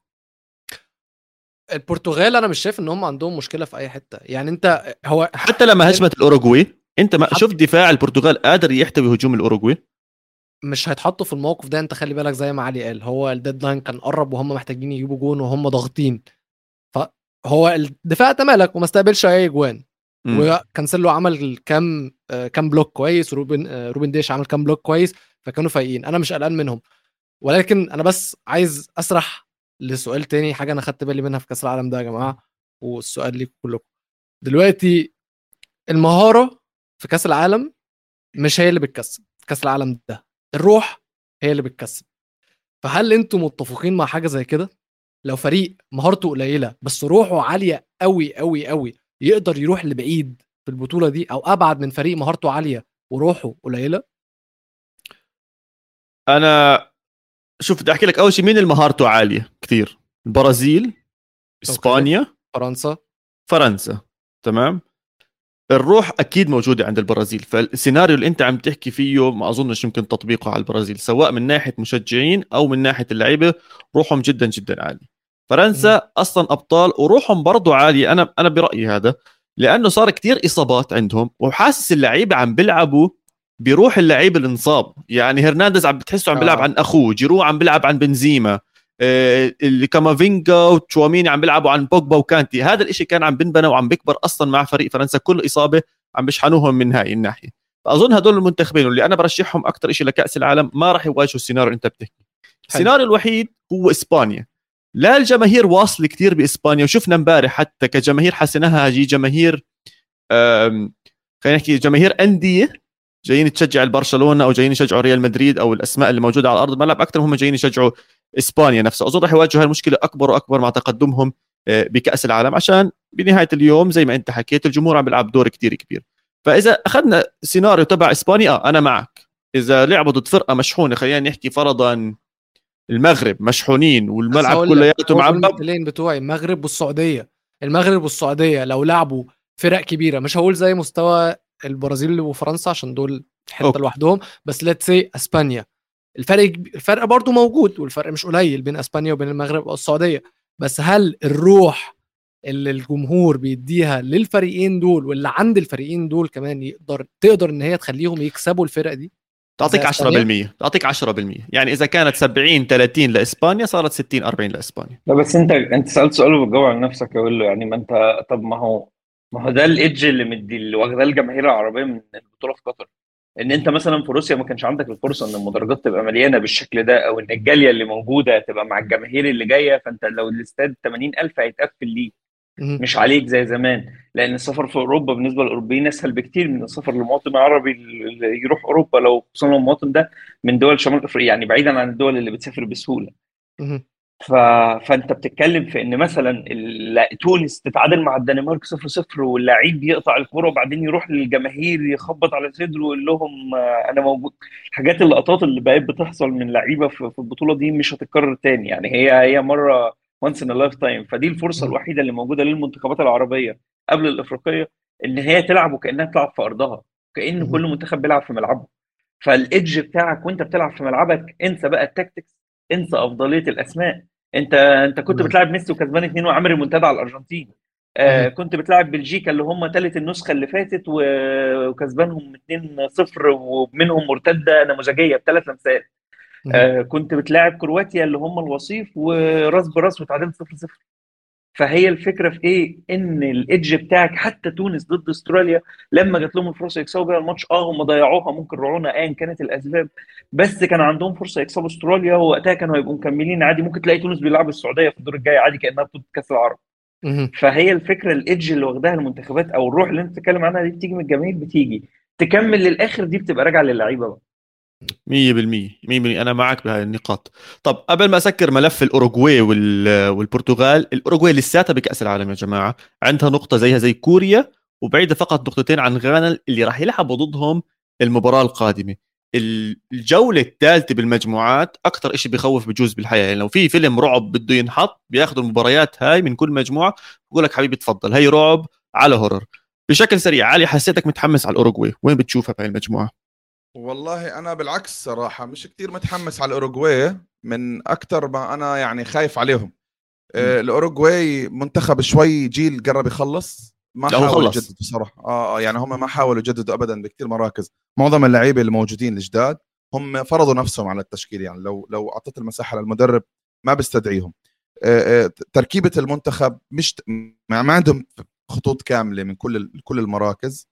البرتغال أنا مش شايف إن هم عندهم مشكلة في أي حتة. يعني أنت هو حتى لما هجمت الأوروغواي أنت ما شفت دفاع البرتغال قادر يحتوي هجوم الأوروغواي؟ مش هيتحطوا في الموقف ده انت خلي بالك زي ما علي قال هو ال deadline كان قرب وهم محتاجين يجيبوا جون وهم ضاغطين. فهو الدفاع تمالك وما استقبلش أي جوان. وكانسيلو عمل كام كام block كويس روبن روبن ديش عمل كام block كويس فكانوا فايقين. أنا مش قلقان منهم. ولكن أنا بس عايز أطرح لسؤال تاني حاجة أنا خدت بالي منها في كأس العالم ده يا جماعة والسؤال ليكم كلكم. دلوقتي المهارة في كأس العالم مش هي اللي بتكسب كأس العالم ده. الروح هي اللي بتكسب. فهل أنتم متفقين مع حاجة زي كده؟ لو فريق مهارته قليلة بس روحه عالية قوي قوي قوي يقدر يروح لبعيد في البطولة دي أو أبعد من فريق مهارته عالية وروحه قليلة؟ أنا شوف بدي أحكي لك أول شيء مين اللي مهارته عالية؟ كثير البرازيل إسبانيا. فرنسا. فرنسا. تمام؟ الروح أكيد موجودة عند البرازيل فالسيناريو اللي أنت عم تحكي فيه ما أظنش يمكن تطبيقه على البرازيل سواء من ناحية مشجعين أو من ناحية اللعيبة روحهم جدا جدا عالي فرنسا م. أصلا أبطال وروحهم برضه عالية أنا أنا برأيي هذا لأنه صار كتير إصابات عندهم وحاسس اللعيبة عم بيلعبوا بيروح اللعيب اللي انصاب يعني هرنانديز عم بتحسه عم بيلعب آه. عن أخوه جيرو عم بيلعب عن بنزيما آه، اللي كامافينجا وتشواميني عم بيلعبوا عن بوجبا وكانتي. هذا الإشي كان عم بنبنى وعم بيكبر أصلا مع فريق فرنسا. كل إصابة عم بيشحنوهم من هاي الناحية. فأظن هدول المنتخبين واللي أنا برشحهم أكثر شيء لكأس العالم ما راح يواجهوا السيناريو اللي أنت بتحكي. السيناريو الوحيد هو إسبانيا. لا الجماهير واصله كثير بإسبانيا وشفنا امبارح حتى كجماهير حسناها هاجي جماهير خلينا نحكي جماهير أندية جايين تشجع البرشلونة أو جايين يشجعوا ريال مدريد أو الأسماء اللي موجودة على ارض الملعب أكثر هم جايين يشجعوا إسبانيا نفسها. أظن راح يواجهوا المشكلة أكبر وأكبر مع تقدمهم آه، بكأس العالم عشان بنهاية اليوم زي ما أنت حكيت الجمهور عم بيلعب دور كتير كبير. فإذا أخذنا سيناريو تبع إسبانيا آه أنا معك. إذا لعبوا ضد فرقة مشحونة خلينا نحكي فرضا المغرب مشحونين والملعب كلياته معبب بتوعي المغرب والسعودية. المغرب والسعودية لو لعبوا فرق كبيرة مش هقول زي مستوى البرازيل وفرنسا عشان دول حتة لوحدهم بس let's see إسبانيا. الفرق الفرق برضه موجود والفرق مش قليل بين إسبانيا وبين المغرب والسعوديه بس هل الروح اللي الجمهور بيديها للفريقين دول واللي عند الفريقين دول كمان يقدر تقدر إن هي تخليهم يكسبوا الفرق دي؟ تعطيك 10% تعطيك 10% يعني إذا كانت 70 30 لإسبانيا صارت 60 40 لإسبانيا. لا بس أنت أنت سألت سؤال وبتجاوب على نفسك أقول له يعني ما أنت طب ما هو ما هو ده الايدج اللي مدي اللي واخداه الجماهير العربية من البطولة في قطر. إن أنت مثلا في روسيا ما كانش عندك الفرصة إن المدرجات تبقى مليانة بالشكل ده أو إن الجالية اللي موجودة تبقى مع الجماهير اللي جاية فأنت لو الاستاد 80000 هيتقفل ليك. مش عليك زي زمان. لأن السفر في أوروبا بالنسبة للأوروبيين أسهل بكتير من السفر لمواطن عربي اللي يروح أوروبا لو خصوصا المواطن ده من دول شمال أفريقيا يعني بعيدا عن الدول اللي بتسافر بسهولة. ف... فانت بتتكلم في ان مثلا تونس تتعادل مع الدنمارك 0 0 واللعيب يقطع الكورة وبعدين يروح للجماهير يخبط على صدره ويقول لهم أنا موجود. الحاجات اللقطات اللي بقت بتحصل من لعيبة في البطولة دي مش هتتكرر تاني. يعني هي هي مرة once in lifetime فدي الفرصة الوحيدة اللي موجودة للمنتخبات العربية قبل الإفريقية إن هي تلعب وكأنها بتلعب في أرضها كان كل منتخب بيلعب في ملعبه. فال edge بتاعك وأنت بتلعب في ملعبك أنسى بقى ال tactics انسى أفضلية الأسماء. انت انت كنت بتلعب ميسي وكسبان اثنين وعامل ريمونتادا على الأرجنتين. آه كنت بتلعب بلجيكا اللي هم ثالث النسخة اللي فاتت وكسبانهم 2-0 ومنهم مرتدة نموذجية بثلاث لمسات آه كنت بتلاعب كرواتيا اللي هم الوصيف وراس براس وتعادلت 0-0 فهي الفكرة في إيه؟ إن الايدج بتاعك حتى تونس ضد أستراليا لما جات لهم الفرصة يكسبوا بيها الماتش آه هم ضيعوها ممكن رعونه ايا كانت الأسباب بس كان عندهم فرصة يكسبوا أستراليا ووقتها كانوا هيبقوا مكملين عادي. ممكن تلاقي تونس بيلعبوا السعودية في الدور الجاي عادي كأنها بطولة كأس العرب. فهي الفكرة ال edge اللي واخداها المنتخبات أو الروح اللي أنت بتتكلم عنها دي بتيجي من الجماهير بتيجي تكمل للآخر دي بتبقى راجعة للعيبة بقى. 100% 100% أنا معك بهذه النقاط. طب قبل ما أسكر ملف الأوروغواي والبرتغال الأوروغواي لساتها بكأس العالم يا جماعة. عندها نقطة زيها زي كوريا وبعيدة فقط نقطتين عن غانا اللي راح يلعبوا ضدهم المباراة القادمة. الجولة الثالثة بالمجموعات أكثر شيء بخوف بجوز بالحياة. يعني لو في فيلم رعب بده ينحط بياخذوا المباريات هاي من كل مجموعة بقول لك حبيبي تفضل. هي رعب على horror. بشكل سريع علي حسيتك متحمس على الأوروغواي؟ وين بتشوفها بهاي المجموعة؟ والله أنا بالعكس صراحة مش كتير متحمس على الاوروغواي من أكثر ما أنا يعني خايف عليهم. آه، الاوروغواي منتخب شوي جيل قرب يخلص ما حاولوا يجددوا صراحة آه،, آه يعني هم ما حاولوا يجددوا ابدا بكثير مراكز. معظم اللعيبة الموجودين الجداد هم فرضوا نفسهم على التشكيل يعني لو لو أعطيت المساحة للمدرب ما بيستدعيهم آه، آه، تركيبة المنتخب مش ما عندهم خطوط كاملة من كل كل المراكز.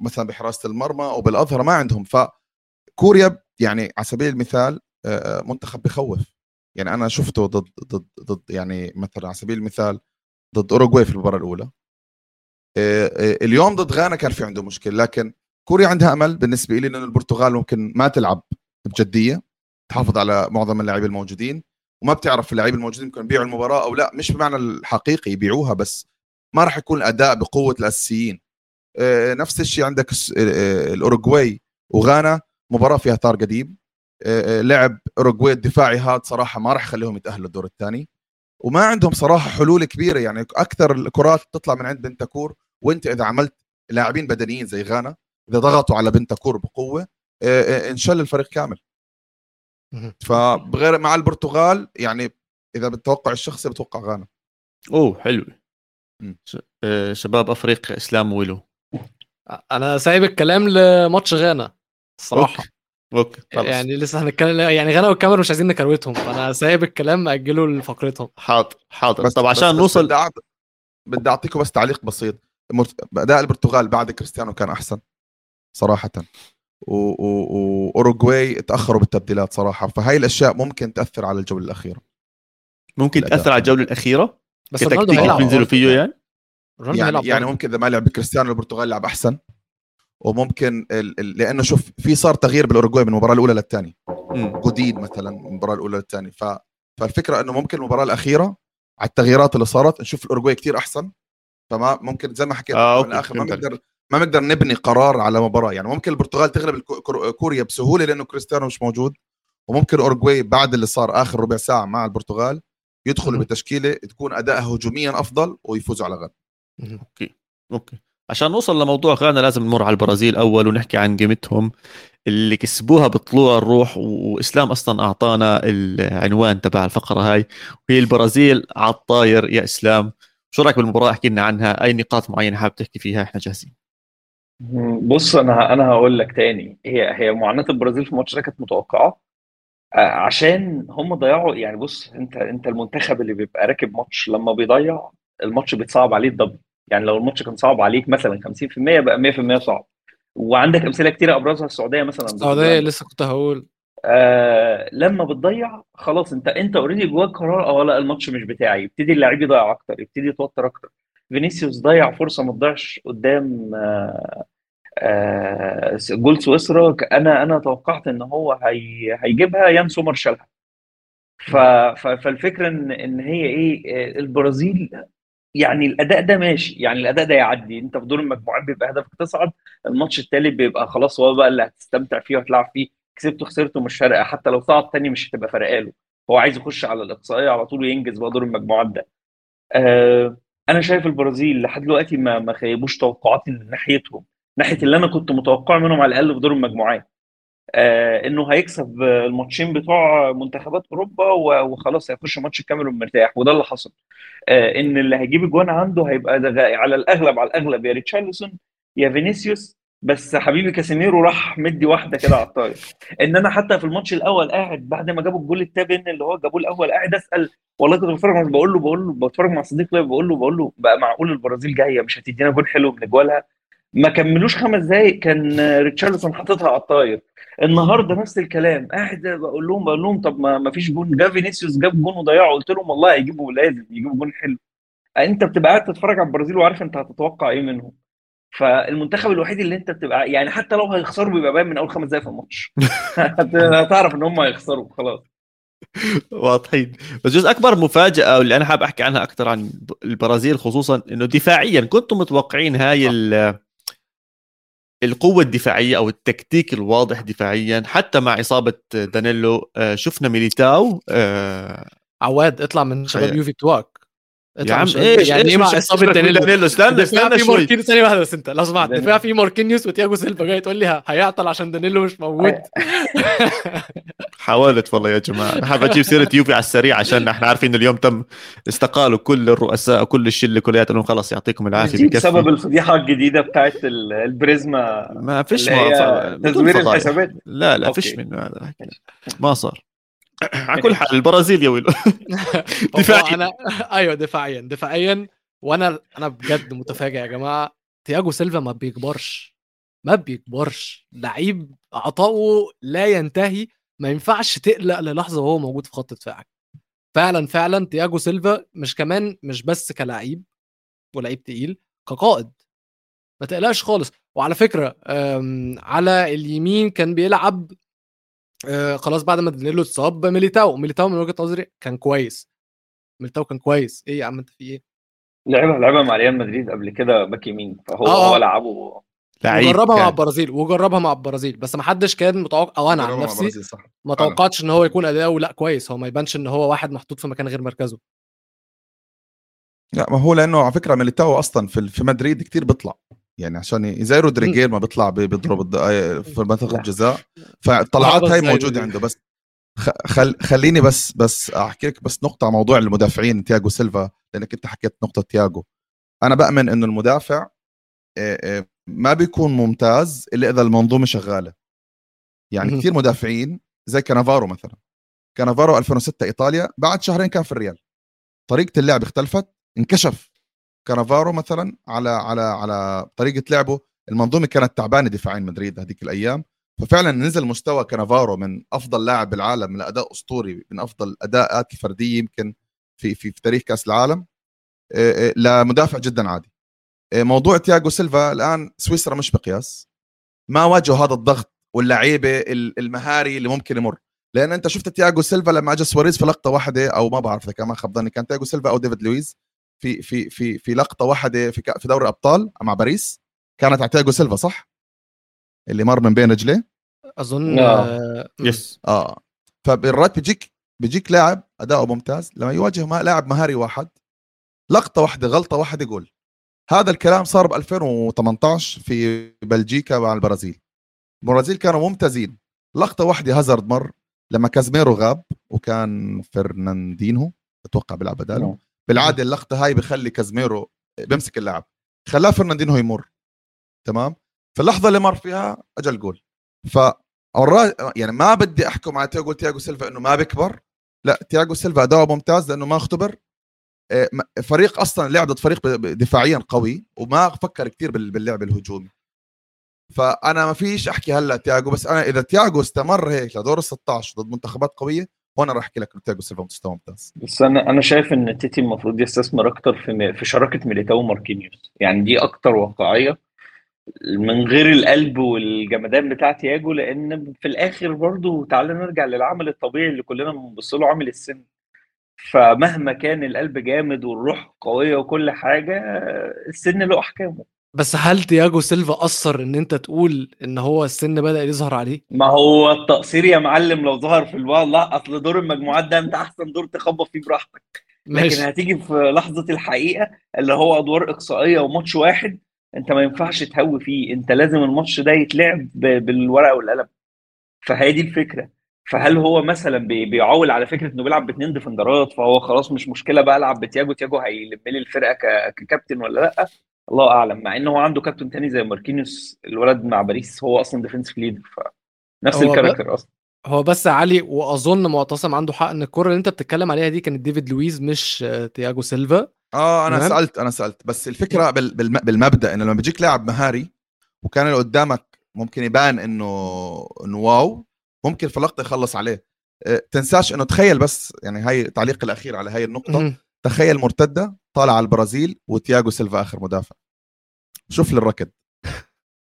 مثلا بحراسة المرمى أو بالأظهرة ما عندهم. فكوريا يعني على سبيل المثال منتخب بخوف. يعني أنا شفته ضد ضد ضد يعني مثلا على سبيل المثال ضد أوروغواي في المباراة الأولى. آه، آه، اليوم ضد غانا كان في عنده مشكلة لكن كوريا عندها أمل بالنسبة لي إنه البرتغال ممكن ما تلعب بجدية تحافظ على معظم اللاعبين الموجودين وما بتعرف اللاعبين الموجودين ممكن يبيعوا المباراة أو لا. مش بمعنى الحقيقي يبيعوها بس ما راح يكون الأداء بقوة الأساسيين. آه، نفس الشيء عندك الأوروغواي وغانا مباراة فيها طار قديم. لعب أوروغواي الدفاعي هذا صراحة ما راح يخليهم يتأهلوا الدور الثاني. وما عندهم صراحة حلول كبيرة يعني أكثر الكرات تطلع من عند بنتاكور وأنت إذا عملت لاعبين بدنيين زي غانا إذا ضغطوا على بنتاكور بقوة انشل الفريق كامل. فبغير مع البرتغال يعني إذا بتوقع الشخصي بتوقع غانا. أوه حلو. شباب أفريقيا إسلام ويلو. أنا سايب الكلام لماتش غانا الصراحه Okay. Okay خلص. يعني لسه هنتكلم يعني غانا والكاميرون مش عايزين نكروتهم فأنا سايب الكلام أجله لفقرتهم. حاضر حاضر. طب عشان بس نوصل بدي بدي أعطيكم بس تعليق بسيط. أداء البرتغال بعد كريستيانو كان أحسن صراحة. وأوروغواي تأخروا بالتبديلات صراحة فهاي الأشياء ممكن تأثر على الجولة الأخيرة. ممكن تأثر على الجولة الأخيرة بس رونالدو هيلعب. ينزلوا فيه يعني؟ يعني, يعني ممكن اذا ما لعب بكريستيانو البرتغال لعب أحسن وممكن ال... ال... لأنه شوف في صار تغيير بالأوروغواي من المباراة الأولى للثانية. جديد مثلا من المباراة الأولى للثانية. ف... فالفكرة إنه ممكن المباراة الأخيرة على التغييرات اللي صارت نشوف الأوروغواي كثير أحسن فما ممكن زي ما حكيت آه من الآخر ما بنقدر ما بنقدر نبني قرار على مباراة. يعني ممكن البرتغال تغلب كوريا بسهولة لأنه كريستيانو مش موجود وممكن اورجواي بعد اللي صار آخر ربع ساعة مع البرتغال يدخلوا بتشكيلة تكون ادائها هجوميا أفضل ويفوزوا على غانا Okay. Okay. عشان نوصل لموضوع غانا لازم نمر على البرازيل أول ونحكي عن قيمتهم. اللي كسبوها بطلوع الروح وإسلام أصلا أعطانا العنوان تبع الفقرة هاي وهي البرازيل على الطاير يا إسلام. شو رأيك بالمباراة؟ احكي لنا عنها. أي نقاط معينة حابب تحكي فيها إحنا جاهزين؟ بص أنا أنا هقول لك تاني. هي هي معاناة البرازيل في الماتش ده كانت متوقعة. عشان هم ضيعوا يعني بص أنت أنت المنتخب اللي بيبقى راكب ماتش لما بيضيع الماتش بيتصعب عليه ال double يعني لو الماتش كان صعب عليك مثلا 50% بقى 100% صعب. وعندك أمثلة كتيرة أبرزها السعودية مثلا. السعودية لسه كنت هقول. آه لما بتضيع خلاص أنت أنت already جواك قرار آه لا الماتش مش بتاعي. يبتدي اللاعب يضيع أكتر يبتدي يتوتر أكتر. فينيسيوس ضيع فرصة ما تضيعش قدام آه آه جول سويسرا. أنا أنا توقعت إن هو هي هيجيبها. يان سومر شالها. فالفكرة إن إن هي إيه آه، البرازيل يعني الأداء ده ماشي. يعني الأداء ده يعدي. أنت في دور المجموعات بيبقى هدفك تصعد. الماتش التالت بيبقى خلاص هو بقى اللي هتستمتع فيه وهتلعب فيه. كسبته خسرته مش فارقة. حتى لو صعد تاني مش هتبقى فارقة له. هو عايز يخش على الإقصائية على طول وينجز بقى دور المجموعات ده. آه أنا شايف البرازيل لحد دلوقتي ما ما خيبوش توقعاتي من ناحيتهم. ناحية اللي أنا كنت متوقعه منهم على الأقل في دور المجموعات. إنه هيكسب الماتشين بتوع منتخبات أوروبا وخلاص هيخش ماتش الكاميرون مرتاح وده اللي حصل. آه إن اللي هيجيب اجوان عنده هيبقى على الأغلب على الأغلب يا ريتشارلسون يا فينيسيوس بس حبيبي كاسيميرو راح مدي واحدة كده على الطاير. إن أنا حتى في الماتش الأول قاعد بعد ما جابوا الجول ال tap-in اللي هو جابوه الأول قاعد أسأل والله كنت بتفرج بقول له بقول له بتفرج مع صديق ليا بقول له بقول له بقى معقول البرازيل جاية مش هتدينا جول حلو من اجوالها ما كملوش خمس دقايق كان ريتشارلسون حاططها على الطاير. النهارده نفس الكلام. قاعد بقول لهم بقول لهم طب ما فيش جون. جاب فينيسيوس جاب جون وضيعه. قلت لهم والله هيجيبوا لازم يجيبوا جون حلو. انت بتبقى قاعد تتفرج على البرازيل وعارف انت هتتوقع إيه منهم. فالمنتخب الوحيد اللي انت بتبقى يعني حتى لو هيخسروا بيبقى باين من اول خمس دقايق في الماتش. هتعرف ان هم هيخسروا خلاص. واضحين. بس جزء أكبر مفاجأة واللي أنا حابب أحكي عنها أكثر عن البرازيل خصوصا إنه دفاعيا كنتم متوقعين هاي القوة الدفاعية أو التكتيك الواضح دفاعيا حتى مع إصابة دانيلو آه، شفنا ميليتاو آه، عواد اطلع من شباب. يوفي تواك يا عم إيش يعني إيش مع مش اصابه دانيلو دانيلو استنى استنى في ماركينيوس ثانية واحدة بس انت لو سمحت. دفاع في ماركينيوس وتياجو سيلفا جاي تقول لي هيعطل عشان دانيلو مش موجود. حاولت والله يا جماعة. حابب أجيب سيرة يوفي على السريع عشان إحنا عارفين اليوم تم استقالوا كل الرؤساء وكل الشلة كلياتهم خلاص يعطيكم العافية دي بكفي. بسبب الفضيحة الجديدة بتاعت ال- البريزما ما فيش ما تزوير. الحسابات. لا لا. فيش منه هذا. ما صار. على كل حال البرازيل يا ويلو. دفاعياً. أنا أيوه دفاعيا. دفاعيا. وأنا أنا بجد متفاجئ يا جماعة. تياجو سيلفا ما بيكبرش. ما بيكبرش. لعيب عطاؤه لا ينتهي. ما ينفعش تقلق للحظة وهو موجود في خط دفاعك. فعلا فعلا تياجو سيلفا مش كمان مش بس كلاعب ولعيب تقيل كقائد. ما تقلقش خالص. وعلى فكرة على اليمين كان بيلعب آه، خلاص بعد ما دانيلو اتصاب ميليتاو. ميليتاو من وجهة نظري كان كويس. ميليتاو كان كويس. إيه يا عم انت في إيه؟ لعبها لعبها مع ريال مدريد قبل كده back يمين. فهو آه، هو آه. لعبه لعيب وجربها مع. البرازيل وجربها مع البرازيل. بس ما حدش كان متوقع أو أنا عن نفسي ما. توقعتش إن هو يكون أداؤه لأ كويس. هو ما يبانش إن هو واحد محطوط في مكان غير مركزه. لأ ما هو لأنه على فكرة ميليتاو أصلا في في مدريد كتير بيطلع. يعني عشان زي روديجير ما بيطلع بي- بيضرب في منطقة. الجزاء فالطلعات هاي موجودة. عنده بس خل خليني بس بس أحكي لك بس نقطة على موضوع المدافعين تياجو سيلفا لأنك أنت حكيت نقطة تياجو أنا بأمن إنه المدافع آه، آه، ما بيكون ممتاز إلا إذا المنظومة شغالة يعني. كثير مدافعين زي كانافارو مثلا كانافارو 2006 إيطاليا بعد شهرين كان في الريال طريقة اللعب اختلفت انكشف كانافارو مثلا على على على طريقة لعبه. المنظومة كانت تعبانة دفاعيا مدريد هذيك الأيام. ففعلا نزل مستوى كانافارو من أفضل لاعب بالعالم من أداء أسطوري من أفضل الاداءات الفرديه يمكن في في, في تاريخ كأس العالم. آه، آه، لمدافع جدا عادي. آه، موضوع تياغو سيلفا الآن سويسرا مش مقياس ما واجهوا هذا الضغط واللعيبة ال- المهاري اللي ممكن يمر. لأن أنت شفت تياغو سيلفا لما اجى سواريز في لقطة واحدة أو ما بعرف إذا كان ما خاب ظني كان تياغو سيلفا أو ديفيد لويز. في في في في لقطة واحدة في في دوري أبطال مع باريس كانت على تياغو سيلفا صح؟ اللي مر من بين رجليه أظن آه. آه، yes آه فبالرات بيجيك بيجيك لاعب اداؤه ممتاز لما يواجه ما- لاعب مهاري واحد لقطة واحدة غلطة واحدة جول هذا الكلام صار ب 2018 في بلجيكا مع البرازيل البرازيل كانوا ممتازين لقطة واحدة هازارد مر لما كازميرو غاب وكان فرناندينو أتوقع بيلعب بداله نعم. بالعادة اللقطة هاي بخلي كازميرو بيمسك اللاعب خلاه فرناندينو يمر تمام؟ في اللحظه اللي مر فيها اجى الجول. ف يعني ما بدي أحكم على تياجو تياجو سيلفا إنه ما بيكبر لا تياجو سيلفا أداؤه ممتاز لأنه ما اختبر. آه، فريق أصلا لعب ضد فريق دفاعيا قوي وما فكر كثير بال- باللعب الهجومي. فأنا ما فيش أحكي هلأ تياجو بس أنا إذا تياجو استمر هيك لدور ال 16 ضد منتخبات قوية هون راح احكي لك تياجو سيلفا مستوى ممتاز. بس أنا أنا شايف إن تيتي المفروض يستثمر أكتر في في شراكة ميليتاو وماركينيوس. يعني دي أكتر واقعية من غير القلب والجمدان بتاع تياجو لأن في الآخر برضو تعالى نرجع للعمل الطبيعي اللي كلنا بنبص له عامل السن. فمهما كان القلب جامد والروح قوية وكل حاجة السن له أحكامه. بس هل تياجو سيلفا أثر إن أنت تقول إن هو السن بدأ يظهر عليه؟ ما هو التقصير يا معلم لو ظهر في الوقت لا أصل دور المجموعات ده أنت أحسن دور تخبط فيه براحتك. لكن ماشي. هتيجي في لحظة الحقيقة اللي هو أدوار إقصائية وماتش واحد أنت ما ينفعش تهوي فيه. أنت لازم الماتش ده يتلعب بالورقة والقلم. فهي دي الفكرة. فهل هو مثلا بي- بيعول على فكرة إنه بيلعب باثنين ديفندرات فهو خلاص مش مشكلة بقى ألعب بتياجو تياجو هيلم لي الفرقة ككابتن ولا لأ؟ الله أعلم مع ان هو عنده كابتن تاني زي ماركينيوس الولد مع باريس هو أصلا defensive leader فنفس ال character أصلا. هو بس علي وأظن معتصم عنده حق إن الكرة اللي أنت بتتكلم عليها دي كانت ديفيد لويز مش آه، تياجو سيلفا. آه أنا تمام. سألت أنا سألت. بس الفكرة بال بالم بالمبدأ إنه لما بيجيك لاعب مهاري وكان اللي قدامك ممكن يبان إنه إنه wow ممكن في لقطة يخلص عليه. أه، تنساش إنه تخيل بس يعني هاي تعليق الأخير على هاي النقطة. مهم. تخيل مرتدة طالع على البرازيل وتياجو سيلفا آخر مدافع. شوف لي الركض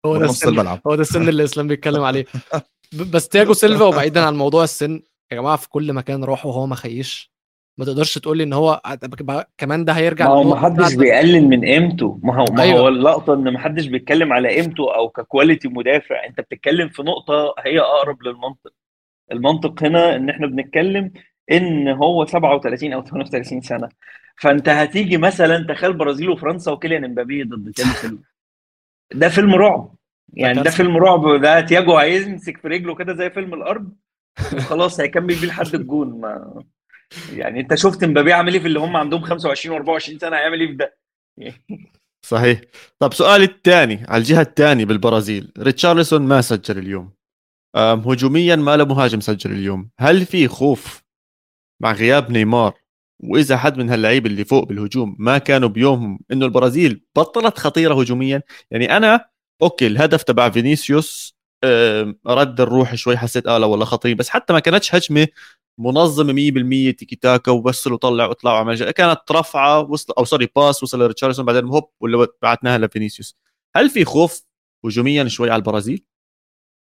هو ده السن. الملعب. هو ده السن اللي إسلام بيتكلم عليه. بس تياجو سيلفا وبعيدا عن موضوع السن يا جماعة في كل مكان راح وهو ما خيش. ما تقدرش تقول لي إن هو كمان ده هيرجع ما هو ما حدش. بيقلل من قيمته. ما هو ما أيوة. هو اللقطة إن ما حدش بيتكلم على قيمته أو ك quality مدافع. أنت بتتكلم في نقطة هي أقرب للمنطق. المنطق هنا إن إحنا بنتكلم إن هو 37 أو 38 سنة. فأنت هتيجي مثلا تخيل برازيل وفرنسا وكيليان امبابي ضد سيلفا. ده فيلم رعب. يعني ده. فيلم رعب. ده تياجو هيمسك في رجله كده زي فيلم الأرض وخلاص هيكمل بيه لحد الجون. ما يعني أنت شفت امبابي عامل إيه في اللي هم عندهم 25 و24 سنة؟ هيعمل إيه في ده؟ صحيح. طب سؤالي الثاني على الجهة الثانية بالبرازيل. ريتشارلسون ما سجل اليوم. هجوميا ما له مهاجم سجل اليوم. هل في خوف مع غياب نيمار وإذا حد من هاللعيبه اللي فوق بالهجوم ما كانوا بيومهم إنه البرازيل بطلت خطيرة هجوميا يعني أنا okay الهدف تبع فينيسيوس رد الروح شوي حسيت آه لا والله خطير بس حتى ما كانتش هجمة منظمة 100% تيكي تاكا وبس وطلع وطلع وعمل كانت رفعة وصل أو sorry pass وصل لريتشارلسون بعدين هوب ولا بعتناها لفينيسيوس هل في خوف هجوميا شوي على البرازيل؟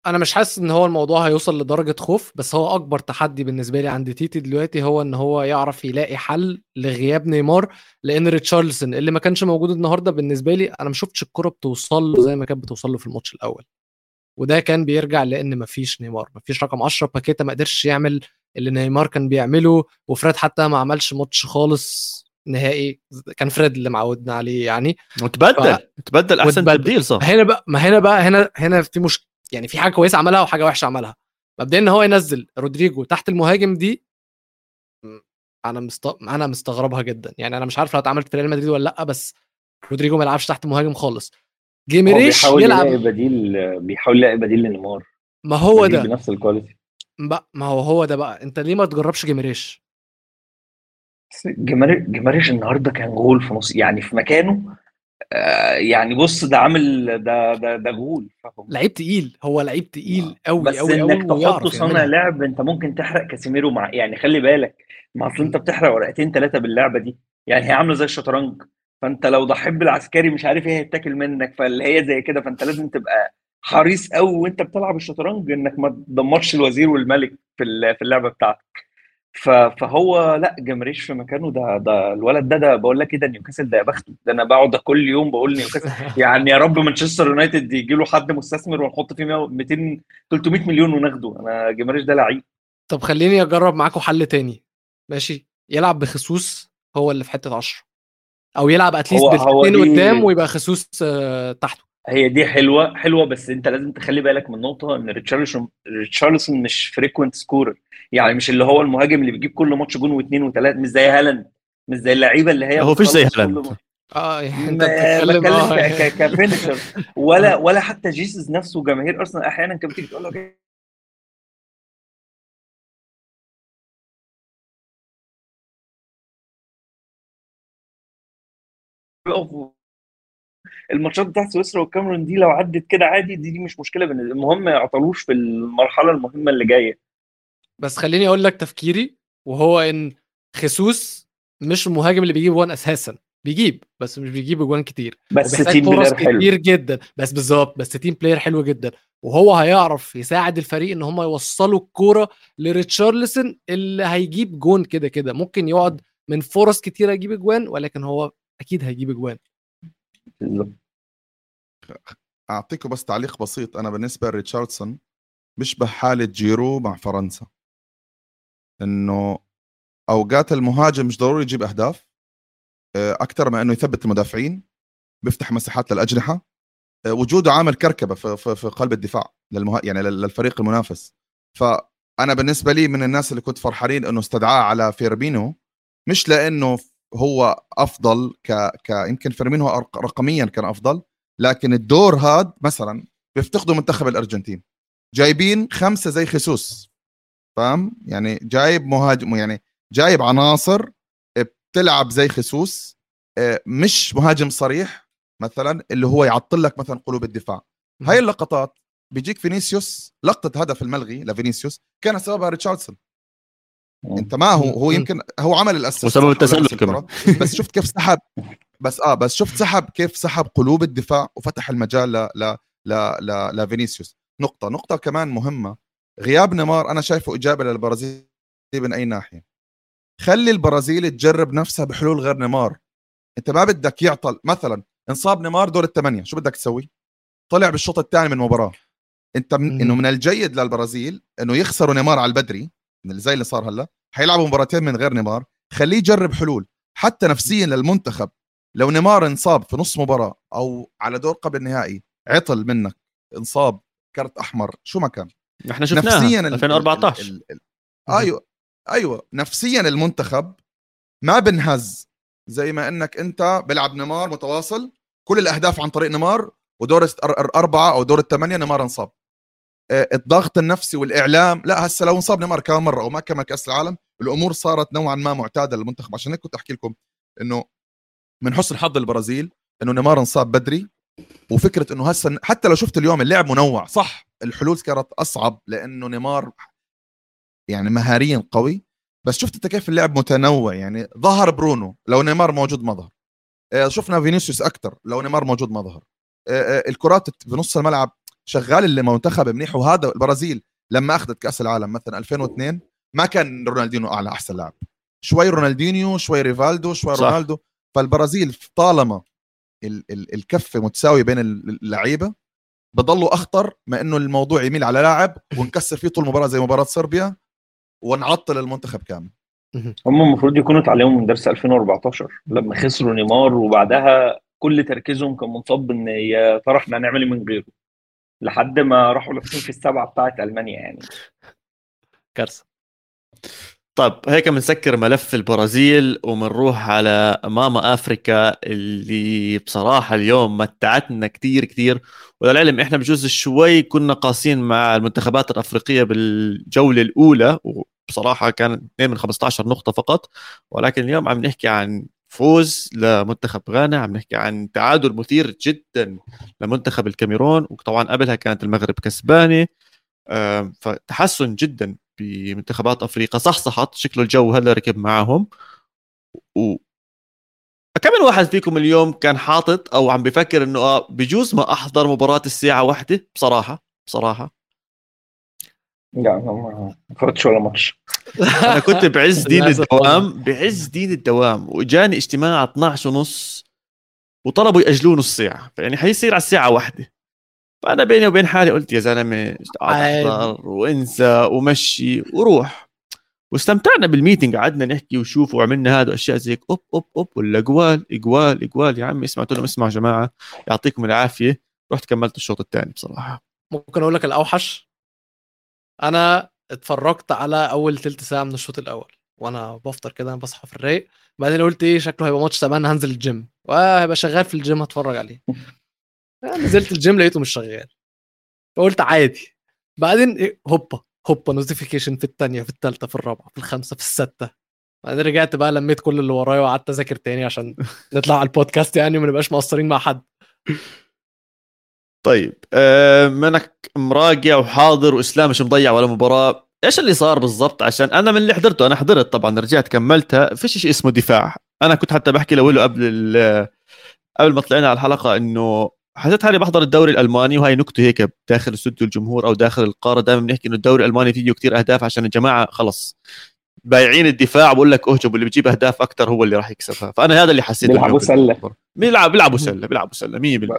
أنا مش حاسس إن هو الموضوع هيوصل لدرجة خوف بس هو أكبر تحدي بالنسبة لي عند تيتي دلوقتي هو إن هو يعرف يلاقي حل لغياب نيمار لإن ريتشارلسون اللي ما كانش موجود النهارده بالنسبة لي أنا ما شفتش الكرة بتوصل له زي ما كانت بتوصل له في الماتش الأول. وده كان بيرجع لإن ما فيش نيمار ما فيش رقم 10 باكيتا ما قدرش يعمل اللي نيمار كان بيعمله وفريد حتى ما عملش ماتش خالص نهائي كان فريد اللي معودنا عليه يعني. وتبدل تبدل أحسن وتبدل. تبديل صح. هنا بقى ما هنا بقى هنا هنا في مش يعني في حاجة كويسة عملها وحاجة وحشة عملها. مبدئيا إن هو ينزل رودريجو تحت المهاجم دي أنا مست... أنا مستغربها جدا. يعني أنا مش عارف لو اتعملت في ريال مدريد ولا لأ بس رودريجو ما يلعبش تحت مهاجم خالص. جيماريش بيحاول يلعب يلاقي بديل بيحاول يلاقي بديل لنيمار. ما هو ده. بنفس الكواليتي بقى ما هو هو ده بقى. أنت ليه ما تجربش جيماريش؟ جيماريش النهارده كان غول في نص يعني في مكانه يعني بص ده عامل ده ده ده غول فاهم؟ لعيب تقيل هو لعيب تقيل قوي بس قوي قوي إنك تحطه صانع لعب أنت ممكن تحرق كاسيميرو مع يعني خلي بالك ما أصل أنت بتحرق ورقتين ثلاثة باللعبة دي. يعني هي عاملة زي الشطرنج فأنت لو ضحيت بالعسكري مش عارف إيه هيتاكل منك فاللي هي زي كده فأنت لازم تبقى حريص قوي وأنت بتلعب الشطرنج إنك ما تدمرش الوزير والملك في ال- في اللعبة بتاعتك. فهو لأ جمريش في مكانه. ده ده الولد ده ده بقول لك إيه ده نيوكاسل ده يا بخته ده أنا بقعد كل يوم بقول نيوكاسل. يعني يا رب مانشستر يونايتد يجي له حد مستثمر ونحط فيه 100 200 300 مليون وناخده. أنا جيماريش ده لعيب. طب خليني أجرب معاكم حل تاني. ماشي؟ يلعب بخيسوس هو اللي في حتة 10 أو يلعب at least بالاثنين قدام ويبقى خيسوس آه، تحته. هي دي حلوة حلوة بس انت لازم تخلي بالك من نقطة إن ريتشارلسون ريتشارلسون مش frequent scorer يعني مش اللي هو المهاجم اللي بيجيب كل ماتش جون واثنين وثلاثه مش زي هالاند مش زي اللعيبة اللي هي هو فيش زي هالاند. آه يعني أنت بتتكلم بتكلم آه. ك- ك- ك finisher ولا ولا حتى جيسوس نفسه جماهير أرسنال أحيانا كانت بتيجي تقول له بيقف الماتشات بتاعت سويسرا والكاميرون دي لو عدت كده عادي دي, دي مش مشكلة بالنسبة المهم ما يعطلوش في المرحلة المهمة اللي جاية. بس خليني أقول لك تفكيري وهو إن خصوص مش المهاجم اللي بيجيب جوان أساسا. بيجيب بس مش بيجيب جوان كتير. بس team player حلو. كتير جدا. بس بالظبط بس team player حلو جدا. وهو هيعرف يساعد الفريق إن هم يوصلوا الكورة لريتشارلسون اللي هيجيب جون كده كده. ممكن يقعد من فرص كتيرة يجيب جوان ولكن هو أكيد هيجيب جوان. أعطيكم بس تعليق بسيط. أنا بالنسبة لريتشاردسون بيشبه حالة جيرو مع فرنسا. إنه أوقات المهاجم مش ضروري يجيب أهداف أكثر ما إنه يثبت المدافعين بيفتح مساحات للأجنحة آه، وجوده عامل كركبة في, قلب الدفاع للمها... يعني لل- للفريق المنافس. فأنا بالنسبة لي من الناس اللي كنت فرحانين إنه استدعاه على فيرمينو مش لأنه هو أفضل ك, ك... يمكن فيرمينو رقميا كان أفضل لكن الدور هاد مثلا بيفتقدوا منتخب الأرجنتين. جايبين خمسة زي خيسوس فاهم؟ يعني جايب مهاجم يعني جايب عناصر بتلعب زي خيسوس آه، مش مهاجم صريح مثلا اللي هو يعطل لك مثلا قلوب الدفاع. هاي اللقطات بيجيك فينيسيوس لقطة هدف الملغي لفينيسيوس كان سببها ريتشاردسون. انت ما هو هو. يمكن هو عمل ال assist وسبب التسلل كمان. بس شفت كيف سحب بس آه بس شفت سحب كيف سحب قلوب الدفاع وفتح المجال ل ل ل ل لفينيسيوس. نقطة. نقطة كمان مهمة. غياب نيمار أنا شايفه إيجابية للبرازيل من أي ناحية. خلي البرازيل تجرب نفسها بحلول غير نيمار. أنت ما بدك يعطل. مثلا انصاب نيمار دور الثمانيه شو بدك تسوي؟ طلع بالشوط الثاني من المباراه أنت من. إنه من الجيد للبرازيل إنه يخسروا نيمار على البدري. زي اللي صار هلا حيلعبوا مباراتين من غير نيمار خليه يجرب حلول حتى نفسيا للمنتخب. لو نيمار انصاب في نص مباراة أو على دور قبل النهائي عطل منك انصاب كرت أحمر شو ما كان. إحنا شفناها نفسيا ال- 2014 ال- ال- ال- أيوه أيوه. نفسيا المنتخب ما بنهز. زي ما إنك أنت بلعب نيمار متواصل كل الأهداف عن طريق نيمار ودور الس- أر- أر- أربعة أو دور الثمانية نيمار انصاب. الضغط النفسي والإعلام لا هسه لو انصاب نيمار كمان مرة وما كمل كأس العالم الأمور صارت نوعا ما معتادة للمنتخب. عشان هيك كنت أحكي لكم إنه من حسن حظ البرازيل إنه نيمار انصاب بدري وفكرة إنه هسه حتى لو شفت اليوم اللعب منوع صح الحلول كانت أصعب لأنه نيمار يعني مهاريا قوي بس شفت أنت كيف اللعب متنوع يعني ظهر برونو لو نيمار موجود ما ظهر. آه، شفنا فينيسيوس أكثر لو نيمار موجود ما ظهر. آه، آه، الكرات في نص الملعب شغال اللي منتخب منيح وهذا البرازيل لما أخذت كأس العالم مثلا 2002 ما كان رونالدينو أعلى أحسن لاعب. شوي رونالدينيو شوي ريفالدو شوي صح. رونالدو. فالبرازيل طالما ال- ال- الكفة متساوية بين اللعيبة بضلوا أخطر ما إنه الموضوع يميل على لاعب ونكسر فيه طول المباراه زي مباراة صربيا ونعطل المنتخب كامل. هم المفروض يكونوا اتعلموا من درس 2014 لما خسروا نيمار وبعدها كل تركيزهم كان منصب إن يا ترى إحنا هنعمل إيه من غيره. لحد ما راحوا لابسين في السبعة بتاعت ألمانيا يعني. كارثة. طيب هيك بنسكر ملف البرازيل وبنروح على ماما أفريكا اللي بصراحة اليوم متعتنا كتير كتير. وللعلم إحنا بجوز شوي كنا قاسين مع المنتخبات الأفريقية بالجولة الأولى وبصراحة كان 2 من 15 نقطة فقط. ولكن اليوم عم نحكي عن فوز لمنتخب غانا. عم نحكي عن تعادل مثير جدا لمنتخب الكاميرون وطبعا قبلها كانت المغرب كسبانة. فتحسن جدا بمنتخبات أفريقيا. صحصحت شكله الجو هلأ ركب معهم و كم واحد فيكم اليوم كان حاطط أو عم بفكر إنه آه بجوز ما أحضر مباراة الساعة واحدة؟ بصراحة بصراحة. لا ما فوتش ولا ماتش. أنا كنت بعز دين الدوام بعز دين الدوام. واجاني اجتماع 12 ونص وطلبوا يأجلوه نص ساعة. فيعني حيصير على الساعة واحدة. فأنا بيني وبين حالي قلت يا زلمة. أحضر وانسى ومشي وروح. واستمتعنا بالميتنج. قعدنا نحكي وشوف وعملنا هذا اشياء زي هيك. أوب أوب أوب. ولا اقوال اقوال اقوال يا عمي اسمعوا لهم اسمعوا يا جماعة. يعطيكم العافية. رحت كملت الشوط الثاني بصراحة. ممكن أقول لك الأوحش؟ أنا اتفرجت على أول تلت ساعة من الشوط الأول وأنا بفطر كده أنا بصحى في الرايق. بعدين قلت إيه شكله هيبقى ماتش تمام هنزل الجيم وهيبقى شغال في الجيم هتفرج عليه. نزلت الجيم لقيته مش شغال. فقلت عادي. بعدين إيه هوبا هوبا notification في الثانية في الثالثه في الرابعة في الخامسة في السادسه بعدين رجعت بقى لميت كل اللي ورايا وقعدت أذاكر تاني عشان نطلع على البودكاست يعني وما نبقاش مقصرين مع حد. طيب آه منك مراجع وحاضر وإسلام مش مضيع ولا مباراة. إيش اللي صار بالضبط؟ عشان أنا من اللي حضرته أنا حضرت طبعا رجعت كملتها. فيش شيء اسمه دفاع. أنا كنت حتى بحكي لولو قبل قبل ما طلعنا على الحلقة إنه حسيت حالي بحضر الدوري الألماني وهي نكتة هيك داخل استوديو الجمهور أو داخل القارة. دائما بنحكي إنه الدوري الألماني فيه كثير أهداف عشان الجماعة خلص. بايعين الدفاع بقول لك اهجم واللي بيجيب أهداف أكثر هو اللي راح يكسبها فأنا هذا اللي حسيته بيلعبوا. بالمباراة. بيلعب بيلعبوا سلة بيلعبوا سلة 100%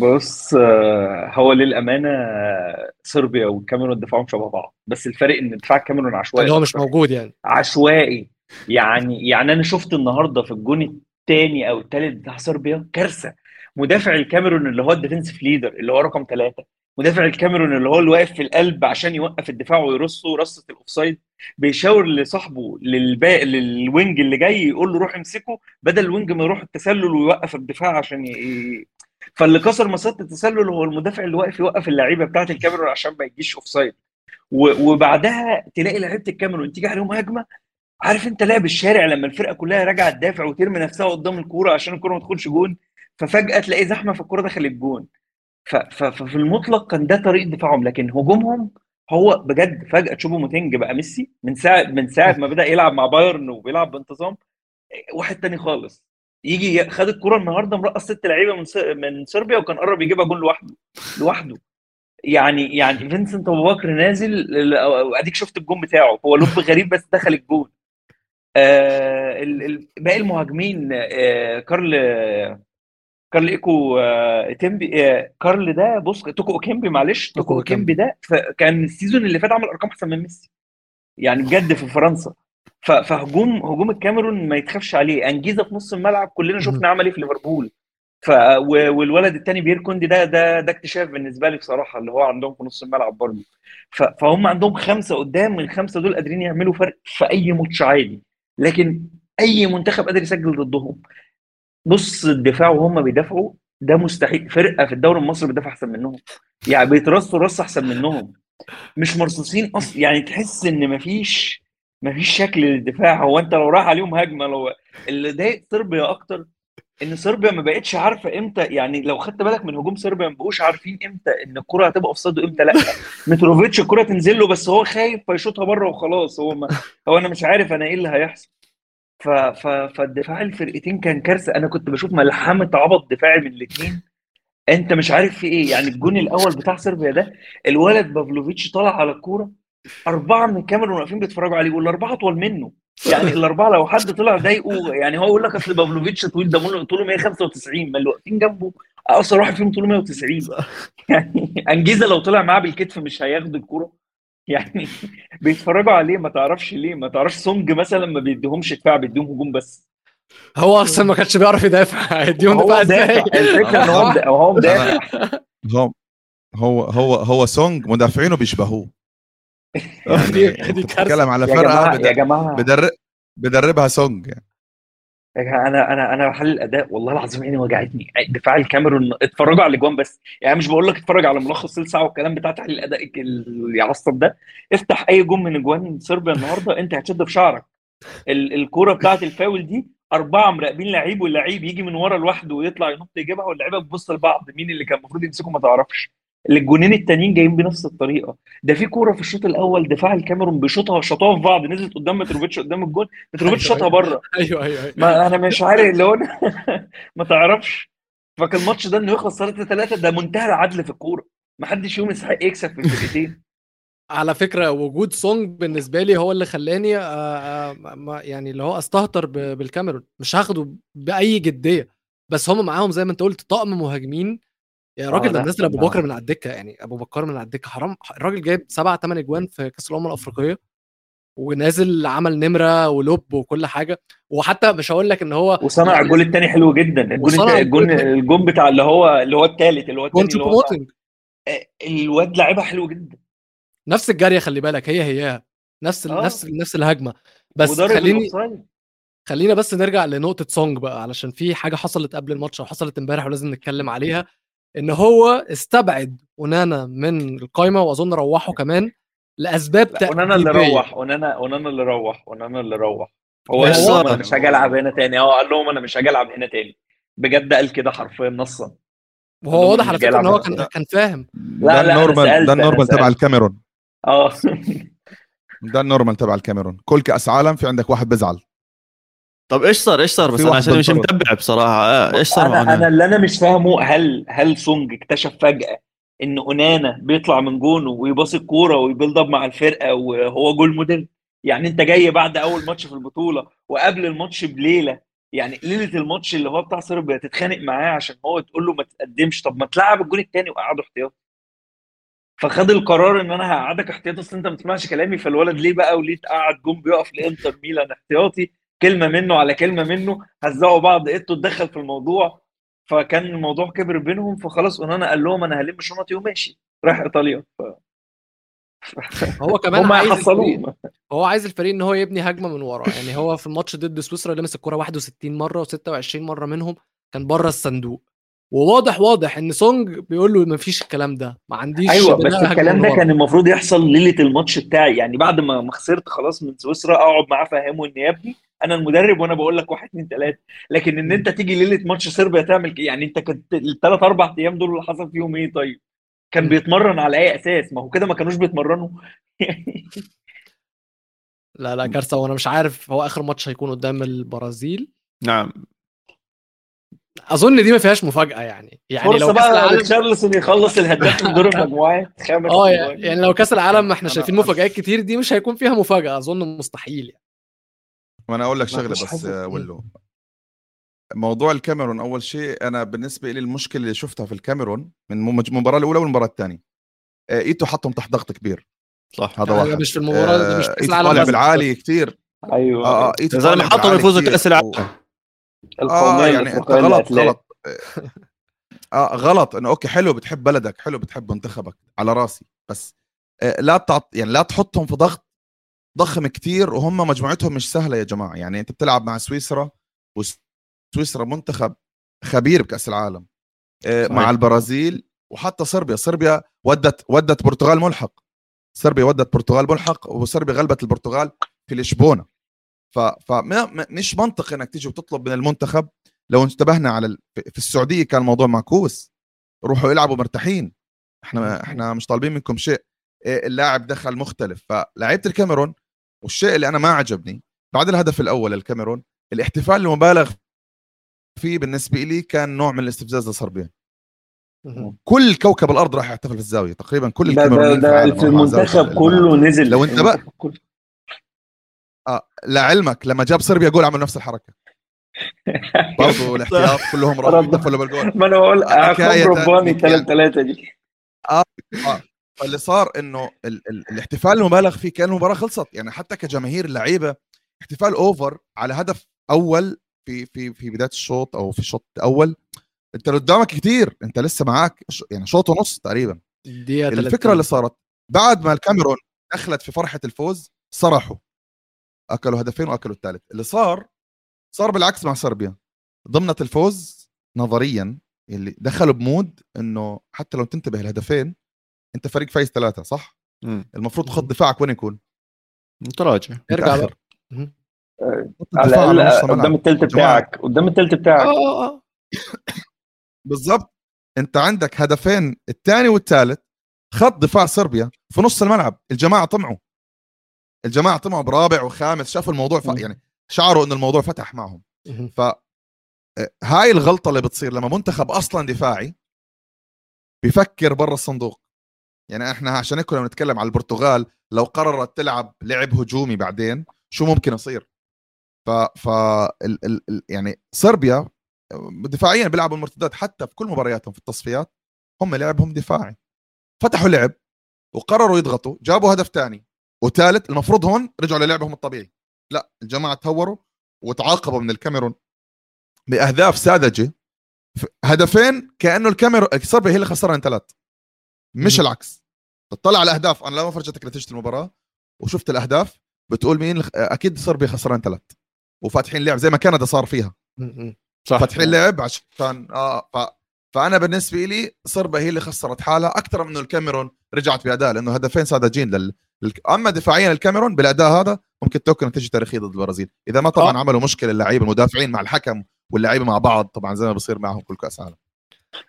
بص آه، هو للأمانة آه، صربيا والكاميرون دفاعهم شبه بعض بس الفرق إن دفاع الكاميرون عشوائي اللي هو مش. موجود يعني عشوائي يعني يعني أنا شفت النهارده في الجون الثاني أو الثالث بتاع صربيا كارثة مدافع الكاميرون اللي هو ال defensive leader اللي هو رقم ثلاثة مدافع الكاميرون اللي هو اللي واقف في القلب عشان يوقف الدفاع ويرصه رصة ال offside بيشاور لصاحبه لل back لل wing اللي جاي يقول له روح امسكه بدل ال wing ما يروح التسلل ويوقف الدفاع عشان ي... فاللي كسر مصيدة التسلل هو المدافع اللي واقف يوقف اللعيبة بتاعة الكاميرون عشان ما يجيش offside. وبعدها تلاقي لعيبة الكاميرون تيجي عليهم هجمة عارف أنت لعب الشارع لما الفرقة كلها راجعة تدافع وترمي نفسها قدام الكورة عشان الكورة ما تدخلش جون ففجأة تلاقي زحمة فالكوره دخلت ف- ففي المطلق كان ده طريقة دفاعهم لكن هجومهم هو بجد فجأة تشوبو موتينج بقى ميسي من ساعة من ساعة ما بدأ يلعب مع بايرن وبيلعب بانتظام واحد تاني خالص. يجي خد الكوره النهارده مرقص ست لعيبة من من صربيا وكان قرب يجيبها جون لوحده لوحده. يعني يعني فينسنت أبو بكر نازل أديك شفت الجون بتاعه هو lob غريب بس دخل الجون. آه باقي المهاجمين آه كارل كارل إيكو آه تيمبي آه كارل ده بص توكو إيكامبي معلش توكو إيكامبي ده كان ال season اللي فات عمل أرقام أحسن من ميسي يعني بجد في فرنسا. فهجوم هجوم الكاميرون ما يتخافش عليه. أنجيسا في نص الملعب كلنا شفنا عمل إيه في ليفربول. ف والولد التاني بيير كوندي ده ده ده اكتشاف بالنسبة لي بصراحة اللي هو عندهم في نص الملعب برضه. ف- فهم عندهم خمسة قدام من خمسه دول قادرين يعملوا فرق في أي ماتش عادي. لكن أي منتخب قادر يسجل ضدهم. بص الدفاع وهم بيدافعوا ده مستحيل. فرقة في الدوري المصري بتدافع أحسن منهم. يعني بيترصوا رص أحسن منهم. مش مرصوصين أصلا يعني تحس إن مفيش مفيش شكل للدفاع. هو أنت لو راح عليهم هجمة لو اللي ضايق صربيا أكتر. إن صربيا ما بقتش عارفة إمتى يعني لو خدت بالك من هجوم صربيا ما بقوش عارفين إمتى إن الكرة هتبقى أوفسايد وإمتى لأ. متروفيتش الكرة تنزل له بس هو خايف فيشوطها بره وخلاص. هو ما هو أنا مش عارف أنا إيه اللي هيحصل. ف... ف... فالدفاع الفرقتين كان كارثة. أنا كنت بشوف ملحمة عبط دفاعي من الاثنين أنت مش عارف في إيه يعني الجون الأول بتاع صربيا ده الولد بافلوفيتش طلع على الكورة أربعة من الكاميرون واقفين بيتفرجوا عليه والأربعة اطول منه. يعني الأربعة لو حد طلع ضايقه يعني هو يقول لك أصل بافلوفيتش طويل ده طوله 195 ما اللي واقفين جنبه اقصر واحد فيهم طوله 190 يعني أنجيسا لو طلع معاه بالكتف مش هياخد الكورة. يعني بيتفرجوا عليه ما تعرفش ليه ما تعرفش سونج مثلا ما بيديهمش دفاع بيديهم هجوم بس. هو أصلا ما كانش بيعرف يدافع. هيديهم دفاع إزاي؟ الفكرة إن هو مدا- هو مدافع. هو هو هو هو سونج مدافعينه بيشبهوه. دي- يعني دي أنت كارثة. بتتكلم على فرقة يا بدر- جماعة. بدرب بدربها سونج يعني يا جماعة أنا أنا أنا بحلل الأداء والله العظيم عيني وجعتني. دفاع الكاميرون اتفرجوا على الأجوان بس. يعني مش بقول لك اتفرج على ملخص ثلث ساعه والكلام بتاع تحليل الأداء اللي يعصب ده. افتح أي جون من أجوان صربيا النهارده أنت هتشد في شعرك. ال- الكورة بتاعت الفاول دي أربعة مراقبين لعيب واللعيب يجي من ورا لوحده ويطلع ينط يجيبها واللعيبة بتبص لبعض. مين اللي كان المفروض يمسكه ما تعرفش. الجونين التانيين جايين بنفس الطريقة. ده في كورة في الشوط الأول دفاع الكاميرون بيشوطها شاطوها في بعض نزلت قدام متروفيتش قدام الجون متروفيتش أيوة، شاطها بره. أيوه أيوه أيوه. ما أنا مش عارف اللي هو ما تعرفش. فكان الماتش ده إنه يخلص 3 3 ده منتهى العدل في الكورة. ما حدش فيهم يستحق يكسب في الفرقتين. على فكرة وجود سونج بالنسبة لي هو اللي خلاني آه، آه، ما- يعني اللي هو أستهتر بالكاميرون. مش هاخده بأي جدية بس هم معاهم زي ما أنت قلت طقم مهاجمين. يا راجل ده لأ، منزل أبو. بكر من على الدكة يعني أبو بكر من على الدكة حرام الراجل جايب سبعة ثمان اجوان في كأس الأمم الأفريقية ونازل عمل نمرة ولوب وكل حاجة وحتى مش هقول لك إن هو وصنع الجول الثاني حلو جدا الجول الجول. الجون بتاع اللي هو اللي هو الثالث اللي هو الثاني آه، الواد لعبها حلو جدا نفس الجارية خلي بالك هي هي نفس آه. نفس نفس الهجمة بس خليني. خلينا بس نرجع لنقطة سونج بقى علشان في حاجة حصلت قبل الماتش أو حصلت امبارح ولازم نتكلم عليها إن هو استبعد أونانا من القايمة وأظن روحه كمان لأسباب لا ونانا اللي. روح ونانا ونانا اللي روح ونانا اللي روح. هو قال لهم أنا مش هاجي ألعب هنا تاني. آه قال لهم أنا مش هاجي ألعب هنا تاني. بجد قال كده حرفيا نصا وهو واضح على إن يلعب هو. كان كان فاهم. لا، ده ال normal ده ال normal تبع. الكاميرون. آه. ده ال normal تبع الكاميرون. كل كأس عالم في عندك واحد بزعل طب إيش صار؟ إيش صار؟ بس أنا عشان مش. متابع بصراحة. آه، إيش صار أنا أنا اللي أنا مش فاهمه هل هل سونج اكتشف فجأة إن أونانا بيطلع من جونه ويباصي الكورة وي build up مع الفرقة وهو جول modern؟ يعني أنت جاي بعد أول ماتش في البطولة وقبل الماتش بليلة يعني ليلة الماتش اللي هو بتاع صربيا تتخانق معاه عشان هو تقول له ما تقدمش. طب ما تلعب الجون الثاني وقعده احتياطي. فخد القرار إن أنا هقعدك احتياطي أصل أنت ما بتسمعش كلامي فالولد ليه بقى وليه تقعد جون بيقف لإنتر ميلان احتياطي؟ كلمة منه على كلمة منه هزقوا بعض ايتو اتدخل في الموضوع. فكان الموضوع كبر بينهم فخلاص اونانا قال لهم أنا هلم شنطي وماشي. راح إيطاليا. ف... هو كمان هم عايز هو عايز الفريق إن هو يبني هجمة من ورا. يعني هو في الماتش ضد سويسرا لمس الكرة 61 مرة و26 مرة منهم كان بره الصندوق. وواضح واضح إن سونج بيقول له مفيش الكلام ده. ما عنديش أيوه بس الكلام ده. كان المفروض يحصل ليلة الماتش بتاعي. يعني بعد ما ما خسرت خلاص من سويسرا أقعد معاه أفهمه إن يا ابني أنا المدرب وأنا بقول لك واحد اثنين ثلاثة لكن ان انت تيجي ليلة ماتش صربيا تعمل كده، يعني انت كنت الثلاث أربع أيام دول اللي حصل فيهم إيه طيب؟ كان. بيتمرن على اي أساس؟ ما هو كده ما كانوش بيتمرنوا. لا لا كارثة. وأنا مش عارف هو آخر ماتش هيكون قدام البرازيل؟ نعم. أظن دي ما فيهاش مفاجأة يعني. يعني لو كأس بقى العالم ريتشارلسون يخلص الهداف من دور المجموعات خامس آه. يعني لو كأس العالم إحنا شايفين مفاجآت كتير دي مش هيكون فيها مفاجأة. أظن مستحيل يعني. ما أنا أقول لك شغلة بس آه، ولو. موضوع الكاميرون أول شيء أنا بالنسبة لي المشكلة اللي شفتها في الكاميرون من مم- المباراه الأولى والمباراة الثانية. إيتو حطهم تحت ضغط كبير. صح. هذا واحد. مش في المباراة ده مش آه، العالم طالع. بالعالي كثير أيوه. آه آه إيتو يا زلمه طالع حطهم يفوزوا كتير. كأس العالم. آه يعني أنت غلط. غلط. آه غلط. إنه أوكي حلو بتحب بلدك حلو بتحب منتخبك على رأسي. بس آه لا تحط يعني لا تحطهم في ضغط ضخم كتير وهم مجموعتهم مش سهلة يا جماعة. يعني أنت بتلعب مع سويسرا وسويسرا منتخب خبير بكأس العالم آه صحيح. مع البرازيل وحتى صربيا. صربيا ودت ودت برتغال ملحق. صربيا ودت برتغال ملحق وصربيا غلبت البرتغال في لشبونة. ف فمش منطق إنك تيجي وتطلب من المنتخب. لو انتبهنا على ال... في السعودية كان الموضوع معكوس. روحوا يلعبوا مرتاحين. إحنا إحنا مش طالبين منكم شيء. إيه، اللاعب دخل مختلف. فلعيبة الكاميرون والشيء اللي أنا ما عجبني بعد الهدف الأول الكاميرون الاحتفال المبالغ فيه بالنسبة لي كان نوع من الاستفزاز لصربيا. كل كوكب الأرض راح يحتفل في الزاوية تقريبا كل ده ده, الكاميرونيين في ده في المنتخب. كله نزل لو أنت بقى-. آه لعلمك لما جاب صربيا جول عملوا نفس الحركة برضه الاحتياط كلهم راحوا رد. احتفلوا بالجول ما أنا بقول رباني يعني- 3 3 دي فاللي صار إنه ال- ال- الاحتفال المبالغ فيه كان المباراه خلصت. يعني حتى كجماهير اللعيبه احتفال اوفر على هدف أول في في في بداية الشوط أو في الشوط الأول أنت قدامك كتير. أنت لسه معاك يعني شوط ونص تقريبا. دقيقه الفكرة اللي صارت بعد ما الكاميرون دخلت في فرحة الفوز صرحوا. أكلوا هدفين وأكلوا الثالث اللي صار صار بالعكس مع صربيا. ضمنت الفوز نظريا اللي دخلوا بمود إنه حتى لو تنتبه الهدفين أنت فريق فايز ثلاثة صح؟ مم. المفروض خط دفاعك وين يكون؟ تراجع ارجع. خط على قدام جماعة، بتاعك قدام التلت بتاعك. آه آه بالضبط. أنت عندك هدفين الثاني والثالث خط دفاع صربيا في نص الملعب. الجماعة طمعوا. الجماعة طمعوا برابع وخامس شافوا الموضوع ف... يعني شعروا انه الموضوع فتح معهم. ف آه، هاي الغلطة اللي بتصير لما منتخب أصلا دفاعي بيفكر برا الصندوق. يعني إحنا عشان هيك كنا بنتكلم على البرتغال لو قررت تلعب لعب هجومي بعدين شو ممكن يصير؟ ف ف ال... ال... ال... يعني صربيا دفاعيا بيلعبوا المرتدات حتى في كل مبارياتهم في التصفيات هم لعبهم دفاعي. فتحوا لعب وقرروا يضغطوا جابوا هدف ثاني وثالث المفروض هون رجعوا للعبهم الطبيعي. لا الجماعة تهوروا وتعاقبوا من الكاميرون بأهداف ساذجة هدفين كأنه الكاميرون صربيا هي اللي خسران ثلاث مش. العكس. تطلع على الاهداف أنا لما فرجتك نتيجه المباراة وشفت الأهداف بتقول مين أكيد صربيا خسران ثلاث وفاتحين لعب زي ما كندا صار فيها. صح. فاتحين لعب عشان آه ف... فأنا بالنسبة لي صربيا هي اللي خسرت حالها أكثر من إنه الكاميرون رجعت بأداء لأنه هدفين ساذجين لل... لل... أما دفاعيا الكاميرون بالأداء هذا ممكن توكل نتيجة تاريخية ضد البرازيل. إذا ما طبعا آه. عملوا مشكلة اللعيبة المدافعين مع الحكم واللعيبة مع بعض طبعا زي ما بصير معهم كل كأس عالم.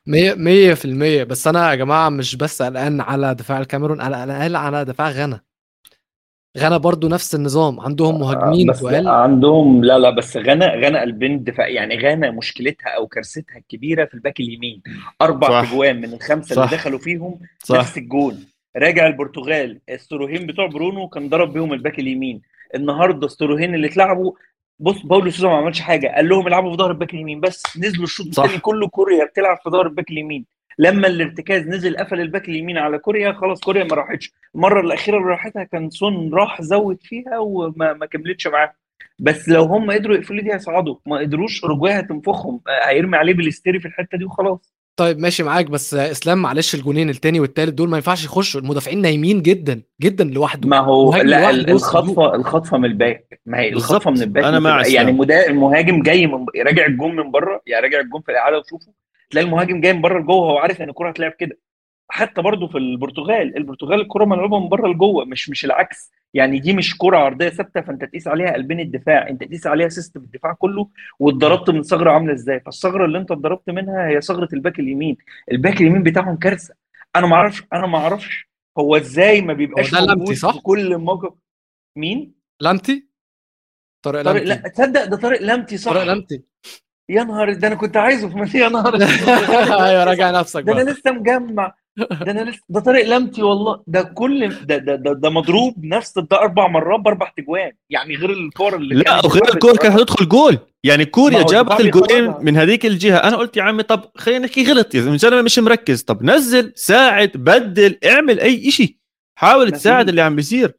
مية مية في المية. بس أنا يا جماعة مش بس قلقان على دفاع الكاميرون أنا قلقان على دفاع غانا. غانا برضو نفس النظام عندهم مهاجمين بس تقال. عندهم لا لا بس غانا غانا قلبين الدفاع يعني غانا مشكلتها أو كارثتها الكبيرة في الباك اليمين. أربع صح. تجوان من الخمسة اللي صح. دخلوا فيهم صح. نفس الجون. راجع البرتغال ال through-ين بتوع برونو كان ضرب بيهم الباك اليمين. النهارده ال through-ين اللي اتلعبوا بص باولو سوزا ما عملش حاجة. قال لهم العبوا في ظهر الباك اليمين بس. نزلوا الشوط. الثاني كله كوريا بتلعب في ظهر الباك اليمين. لما الارتكاز نزل قفل الباك اليمين على كوريا خلاص كوريا ما راحتش. المرة الأخيرة اللي راحتها كان سون راح زود فيها وما ما كملتش معاه بس لو هم قدروا يقفلوا دي هيصعدوا. ما قدروش اورجواي هتنفخهم. آه، هيرمي عليه بالاستري في الحتة دي وخلاص. طيب ماشي معاك بس إسلام معلش الجونين التاني والتالت دول ما ينفعش يخشوا المدافعين نايمين جدا جدا لوحده ما هو لا. الخطفة الخطفة من الباك ما هي. الخطفة من الباك أنا مع. يعني مدا- المهاجم جاي من راجع الجون من بره يعني راجع الجون في الإعادة وشوفه تلاقي المهاجم جاي من بره لجوه هو عارف إن الكرة هتلعب كده حتى برضو في البرتغال البرتغال الكرة ملعوبة من بره لجوه مش مش العكس يعني دي مش كرة عرضية ثابتة فأنت تقيس عليها قلبين الدفاع أنت تقيس عليها system الدفاع كله واتضربت من ثغرة عاملة إزاي؟ فالثغرة اللي أنت اتضربت منها هي ثغرة الباك اليمين. الباك اليمين بتاعهم كارثة. أنا ما أعرفش أنا ما أعرفش هو إزاي ما بيبقاش هو ده لمتي، موجود صح؟ في كل موقف. مين؟ لمتي طارق لمتي لا تصدق ده طارق لمتي صح؟ طارق لمتي يا نهار ده أنا كنت عايزه في يا نهار أيوه راجع نفسك ده أنا لسه مجمع. ده أنا لسه ده طارق لمتي والله. ده كل ده ده ده, ده مضروب نفس ده أربع مرات بأربع تجوان. يعني غير الكور اللي لا وغير الكور كان. حتدخل جول. يعني كوريا جابت الجولين. من هذيك الجهة. أنا قلت يا عمي طب خلينا نحكي غلط من زلمة مش مركز. طب نزل ساعد بدل اعمل أي شيء حاول تساعد. اللي عم بيصير.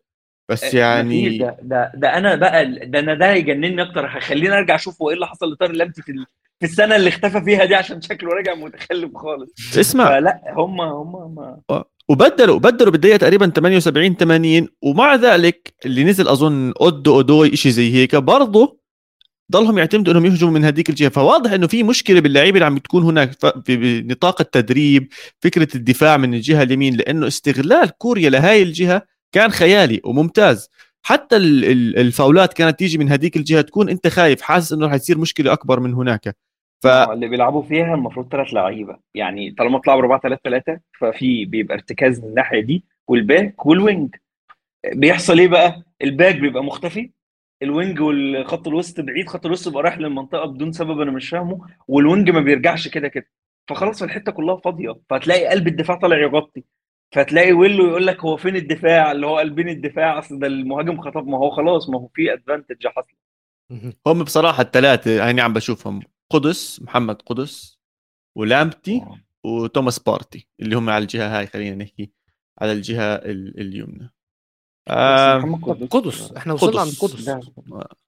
بس مفيش يعني ده ده ده أنا بقى ده أنا ده هيجنني أكتر. هيخليني أرجع أشوف هو إيه اللي حصل لطارق لمتي في ال- في السنة اللي اختفى فيها دي عشان شكله راجع متخلف خالص. اسمع. فلا هم هم ما وبدلوا بدلوا بالدقيقة تقريبا 78 80 ومع ذلك اللي نزل أظن أودو أودوي شيء زي هيك برضه ضلهم يعتمدوا إنهم يهجموا من هذيك الجهة. فواضح إنه في مشكلة باللعيبة اللي عم تكون هناك في نطاق التدريب فكرة الدفاع من الجهة اليمين لأنه استغلال كوريا لهاي الجهة كان خيالي وممتاز. حتى ال- ال- الفاولات كانت تيجي من هذيك الجهة تكون انت خايف حاسس انه رح تصير مشكلة أكبر من هناك. ف هو اللي بيلعبوا فيها المفروض ثلاث لعيبة. يعني طالما بتلعب 4 3 3 ففي بيبقى ارتكاز من الناحية دي والباك وال wing. بيحصل إيه بقى؟ الباك بيبقى مختفي. ال wing والخط الوسط بعيد خط الوسط بيبقى رايح للمنطقة بدون سبب أنا مش فاهمه وال wing ما بيرجعش كده كده. فخلاص الحتة كلها فاضية. فهتلاقي قلب الدفاع طالع يغطي. فتلاقي ويلو يقول لك هو فين الدفاع؟ اللي هو قلبين الدفاع. أصل ده المهاجم خطف. ما هو خلاص ما هو في advantage حصل. هم بصراحة الثلاثه هيني عم بشوفهم قدوس محمد قدوس ولامتي وتوماس بارتي اللي هم على الجهة هاي خلينا نحكي على الجهة ال- اليمنى. آه طب قدوس. إحنا وصلنا عند قدوس.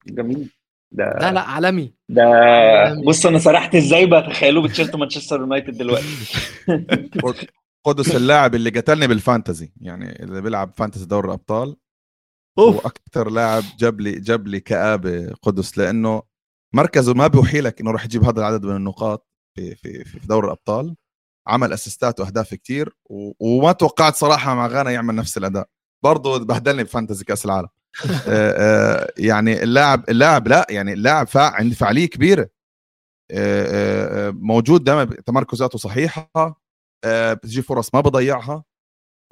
جميل. ده لا لا عالمي. ده عالمي. بص أنا سرحت إزاي بقى؟ تخيلوه بتشيرت مانشستر يونايتد دلوقتي. قدس اللاعب اللي قتلني بالفانتزي. يعني اللي بيلعب فانتزي دوري الأبطال أوف. أكثر لاعب جاب لي جاب لي كآبة قدس لأنه مركزه ما بيوحي لك إنه راح يجيب هذا العدد من النقاط في في في دوري الأبطال. عمل أسيستات وأهداف كتير و... وما توقعت صراحة مع غانا يعمل نفس الأداء. برضه بهدلني بفانتزي كأس العالم. آه، آه، يعني اللاعب اللاعب لا يعني اللاعب فا عنده فعاليه كبيرة. آه، موجود دائما تمركزاته صحيحة. بتجي فرص ما بضيعها.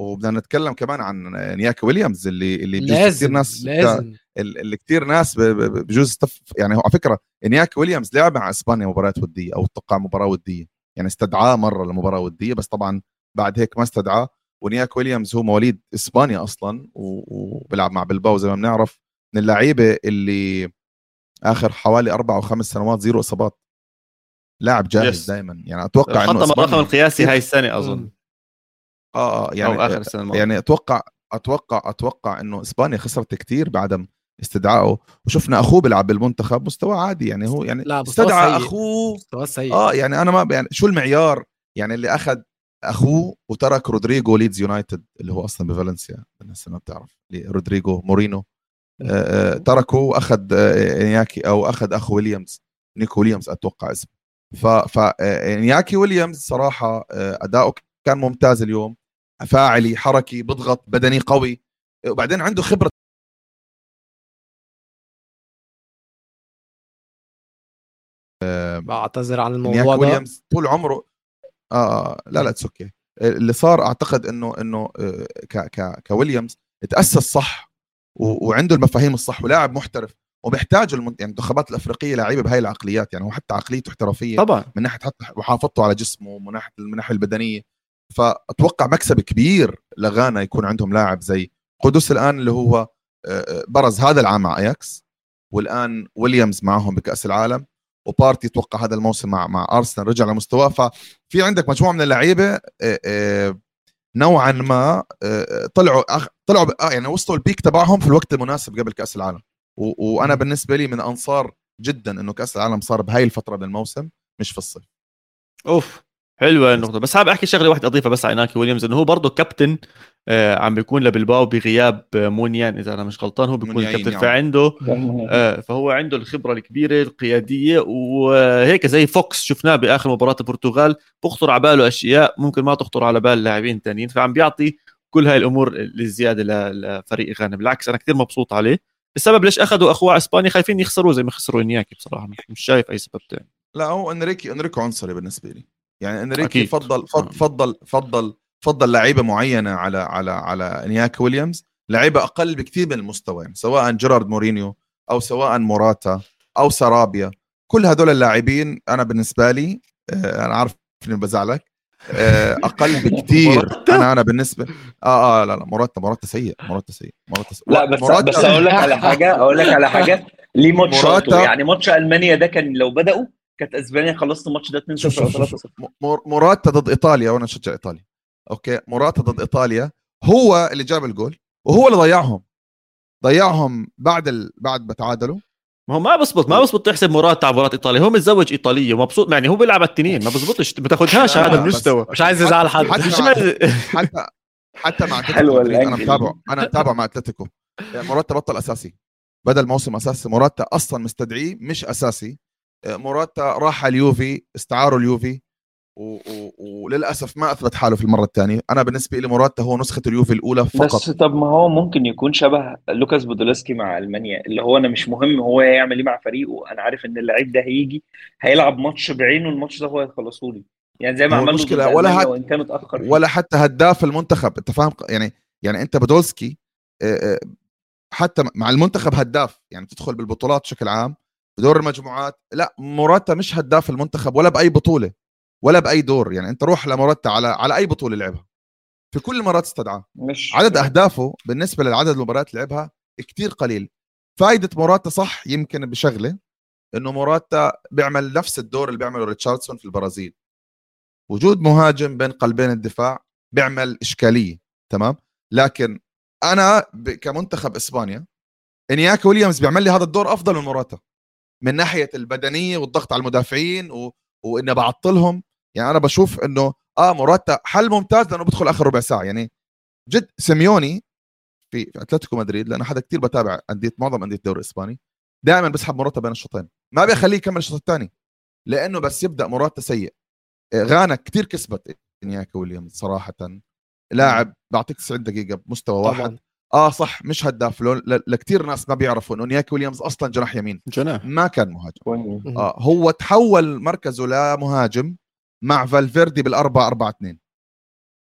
وبدنا نتكلم كمان عن نياك ويليامز اللي اللي بجوز كثير ناس لازم. ال- اللي كثير ناس بجوز تف يعني هو على فكرة انياك ويليامز لعب مع إسبانيا مباريات ودية أو أتوقع مباراة ودية. يعني استدعاه مرة لمباراة ودية بس طبعا بعد هيك ما استدعاه. ونياك ويليامز هو مواليد إسبانيا أصلا وبيلعب مع بلباو زي ما بنعرف. من اللعيبة اللي آخر حوالي أربع أو خمس سنوات zero إصابات. لاعب جاهز Yes. دائما يعني أتوقع إنه حطم الرقم القياسي هاي السنة أظن. آه آه يعني أو آخر السنة الماضية. يعني أتوقع أتوقع أتوقع إنه إسبانيا خسرت كثير بعدم استدعائه. وشفنا أخوه بيلعب بالمنتخب مستوى عادي. يعني هو يعني لا، مستوى استدعى سيء. أخوه. مستواه سيء. آه يعني أنا ما يعني شو المعيار؟ يعني اللي أخذ أخوه وترك رودريجو ليدز يونايتد اللي هو أصلا بفالنسيا. الناس ما بتعرف رودريجو مورينو. آه آه تركه وأخذ آه إنياكي أو أخذ أخو ويليامز. نيكو ويليامز أتوقع اسمه. ف ف آه، انياكي ويليامز صراحة آه أداؤه كان ممتاز اليوم. فاعلي حركي بضغط بدني قوي. وبعدين عنده خبرة. بعتذر عن إنياكي الموضوع ده. ويليامز طول عمره آه آه، لا لا it's okay اللي صار أعتقد إنه إنه ك ك كويليامز تأسس صح وعنده المفاهيم الصح ولاعب محترف. وبيحتاج المن... يعني المنتخبات الأفريقية لعيبة بهاي العقليات يعني هو حتى عقليته احترافية طبعا. من ناحية حتى محافظته على جسمه من ناحية من الناحيه البدنية. فأتوقع مكسب كبير لغانا يكون عندهم لاعب زي قدس الآن اللي هو آه، آه، برز هذا العام مع أياكس والآن ويليامز معهم بكأس العالم وبارتي أتوقع هذا الموسم مع مع أرسنال رجع لمستواه. ففي عندك مجموعة من اللعيبة آه، نوعا ما طلعوا طلعوا يعني وصلوا ال peak تبعهم في الوقت المناسب قبل كأس العالم. و- وأنا بالنسبة لي من أنصار جدا إنه كأس العالم صار بهاي الفترة من الموسم مش في الصيف. أوف حلوة النقطة. بس حابب احكي شغلة واحدة أضيفها بس على إنياكي ويليامز إنه هو برضه كابتن آه عم بيكون لبلباو بغياب آه، مونيان إذا أنا مش غلطان هو بيكون الكابتن نعم. فعنده آه فهو عنده الخبرة الكبيرة القيادية وهيك زي فوكس شفناه بآخر مباراة البرتغال. بخطر على باله أشياء ممكن ما تخطر على بال لاعبين تانيين فعم بيعطي كل هاي الأمور الزياده لفريق غانا بالعكس أنا كثير مبسوط عليه. السبب ليش أخذوا أخوه إسبانيا؟ خايفين يخسروه زي ما خسروا إنياكي بصراحة. مش, شايف أي سبب تاني. لا هو انريكي انريكو عنصري بالنسبة لي. يعني إنريكي أكيد. فضل فضل فضل فضل فضل لعيبة معينة على على على إنياكي ويليامز. لعيبة أقل بكثير من المستوى سواء جيرارد مورينو أو سواء موراتا أو سارابيا. كل هدول اللاعبين أنا بالنسبة لي آه، أنا عارف إني بزعلك آه، أقل بكثير؟ أنا أنا بالنسبة آه آه لا لا موراتا موراتا سيء موراتا سيء موراتا سيء. لا بس موراتا- بس أقول لك على حاجة أقول لك على حاجة. ليه ماتشاته يعني ماتش ألمانيا ده كان لو بدأوا كانت أسبانيا خلصت الماتش ده 2 شوف 0 شوف 3 شوف. 0 مور- موراتا ضد إيطاليا وأنا أشجع إيطاليا. أوكي؟ موراتا ضد إيطاليا هو اللي جاب الجول وهو اللي ضيعهم. ضيعهم بعد ال... بعد ما تعادلوا. ما هو ما بزبط ما بزبط تحسب موراتا على مباراه ايطاليا هو متزوج إيطالية ومبسوط يعني هو بيلعب على التنين ما بزبطش. ما تاخذهاش هذا المستوى. مش عايز يزعل حد. حتى حتى حتى مع أتلتيكو أنا. متابع أنا متابع مع أتلتيكو. موراتا بطل أساسي. بدا الموسم أساسي. موراتا أصلا مستدعيه مش أساسي. موراتا راح اليوفي استعاروا اليوفي. و... و... وللاسف ما أثبت حاله في المرة الثانية. أنا بالنسبة لي موراتا هو نسخة اليوفي الأولى فقط. بس طب ما هو ممكن يكون شبه لوكاس بودولسكي مع ألمانيا اللي هو أنا مش مهم هو هيعمل إيه مع فريقه. أنا عارف إن اللعيب ده هيجي هيلعب ماتش بعينه الماتش ده هو هيخلصه لي. يعني زي ما هو عمل له ضد المشكلة ولا هت- وإن كان اتأخر. ولا حتى هداف المنتخب. أنت فاهم؟ يعني يعني أنت بدولسكي آه، آه، حتى مع المنتخب هداف. يعني تدخل بالبطولات بشكل عام بدور المجموعات لا موراتا مش هداف المنتخب ولا بأي بطولة. ولا بأي دور. يعني أنت روح لموراتا على على أي بطولة لعبها. في كل المرات استدعاه. مش عدد أهدافه بالنسبة للعدد المباريات اللي لعبها كتير قليل. فائده موراتا صح يمكن بشغلة إنه موراتا بيعمل نفس الدور اللي بيعمله ريتشاردسون في البرازيل. وجود مهاجم بين قلبين الدفاع بيعمل إشكالية تمام؟ لكن أنا كمنتخب إسبانيا إنياكي ويليامز بيعمل لي هذا الدور أفضل من موراتا. من ناحية البدنية والضغط على المدافعين و... وإني بعطلهم يعني أنا بشوف إنه آه موراتا حل ممتاز لأنه بدخل آخر ربع ساعة. يعني جد سيميوني في في أتلتيكو مدريد لأنه حدا كتير بتابع أندية معظم أندية الدوري الإسباني دائما بسحب موراتا بين الشوطين. ما بيخليه يكمل الشوط الثاني لأنه بس يبدأ موراتا سيء. آه، غانا كتير كسبت انياكا ويليامز صراحة. لاعب بعطيك 90 دقيقة بمستوى واحد. طبعا آه صح مش هداف. لو ل- لكتير ناس ما بيعرفوا إنه انياكا ويليامز أصلا جناح يمين. جناح. ما كان مهاجم. آه هو تحول مركزه لمهاجم. مع فالفيردي بالأربعة أربعة اثنين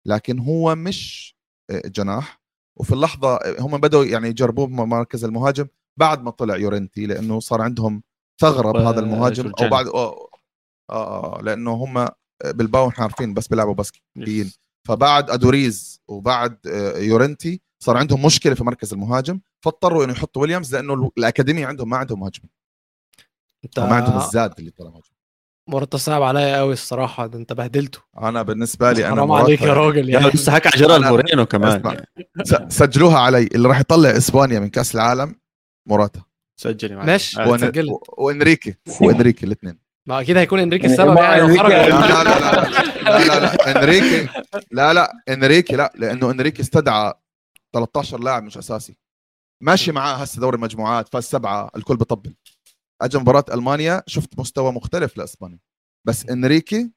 لكن هو مش آه، جناح. وفي اللحظة آه، هم بدأوا يعني يجربوه بمركز المهاجم بعد ما طلع يورنتي لأنه صار عندهم ثغرة بهذا المهاجم. أو. بعد آه, آه, آه لأنه هم بلباو إحنا عارفين بس بيلعبوا باسكيين. فبعد أدوريز وبعد آه، يورنتي صار عندهم مشكلة في مركز المهاجم فاضطروا إنه يحطوا ويليامز لأنه الأكاديمية عندهم ما عندهم مهاجم انت وما عندهم الزاد اللي طلع مهاجم. موراتا صعب عليا قوي الصراحة ده انت بهدلته. أنا بالنسبة لي أنا حرام عليك يا راجل يعني. لسه حكى على جيرارد مورينو كمان. يعني. سجلوها علي اللي راح يطلع إسبانيا من كأس العالم موراتا سجلي معي ماشي. آه، وإن... وإنريكي وإنريكي الاثنين ما أكيد هيكون إنريكي السبب يعني لو خرج. لا لا لا لا. لا لا إنريكي. لا لا. إنريكي لا. لأنه إنريكي استدعى 13 لاعب مش أساسي. ماشي معاه هسه دوري المجموعات فاز سبعة الكل بطبل اجى مباراة ألمانيا شفت مستوى مختلف لإسبانيا. بس إنريكي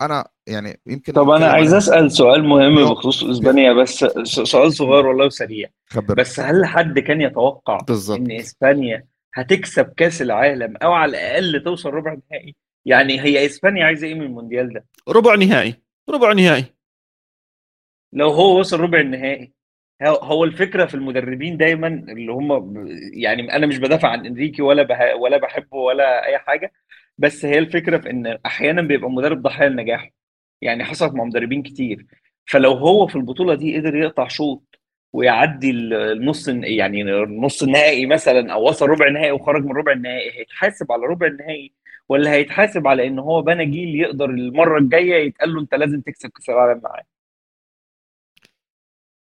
أنا يعني يمكن طب أنا عايز أسأل سؤال مهم بخصوص إسبانيا بس سؤال صغير والله وسريع. خبر. بس هل حد كان يتوقع بالضبط إن إسبانيا هتكسب كأس العالم أو على الأقل توصل ربع نهائي يعني هي إسبانيا عايزة إيه من المونديال ده؟ ربع نهائي ربع نهائي. لو هو وصل ربع النهائي. هو- الفكرة في المدربين دايما اللي هم يعني أنا مش بدافع عن إنريكي ولا بها ولا بحبه ولا أي حاجة بس هي الفكرة في إن أحيانا بيبقى مدرب ضحيه لنجاحه. يعني حصلت مع مدربين كتير. فلو هو في البطولة دي قدر يقطع شوط ويعدي ال- النص يعني النص النهائي مثلا أو وصل ربع النهائي وخرج من ربع النهائي هيتحاسب على ربع النهائي ولا هيتحاسب على إن هو بنى جيل يقدر المرة الجاية يتقال له أنت لازم تكسب كأس العالم معاه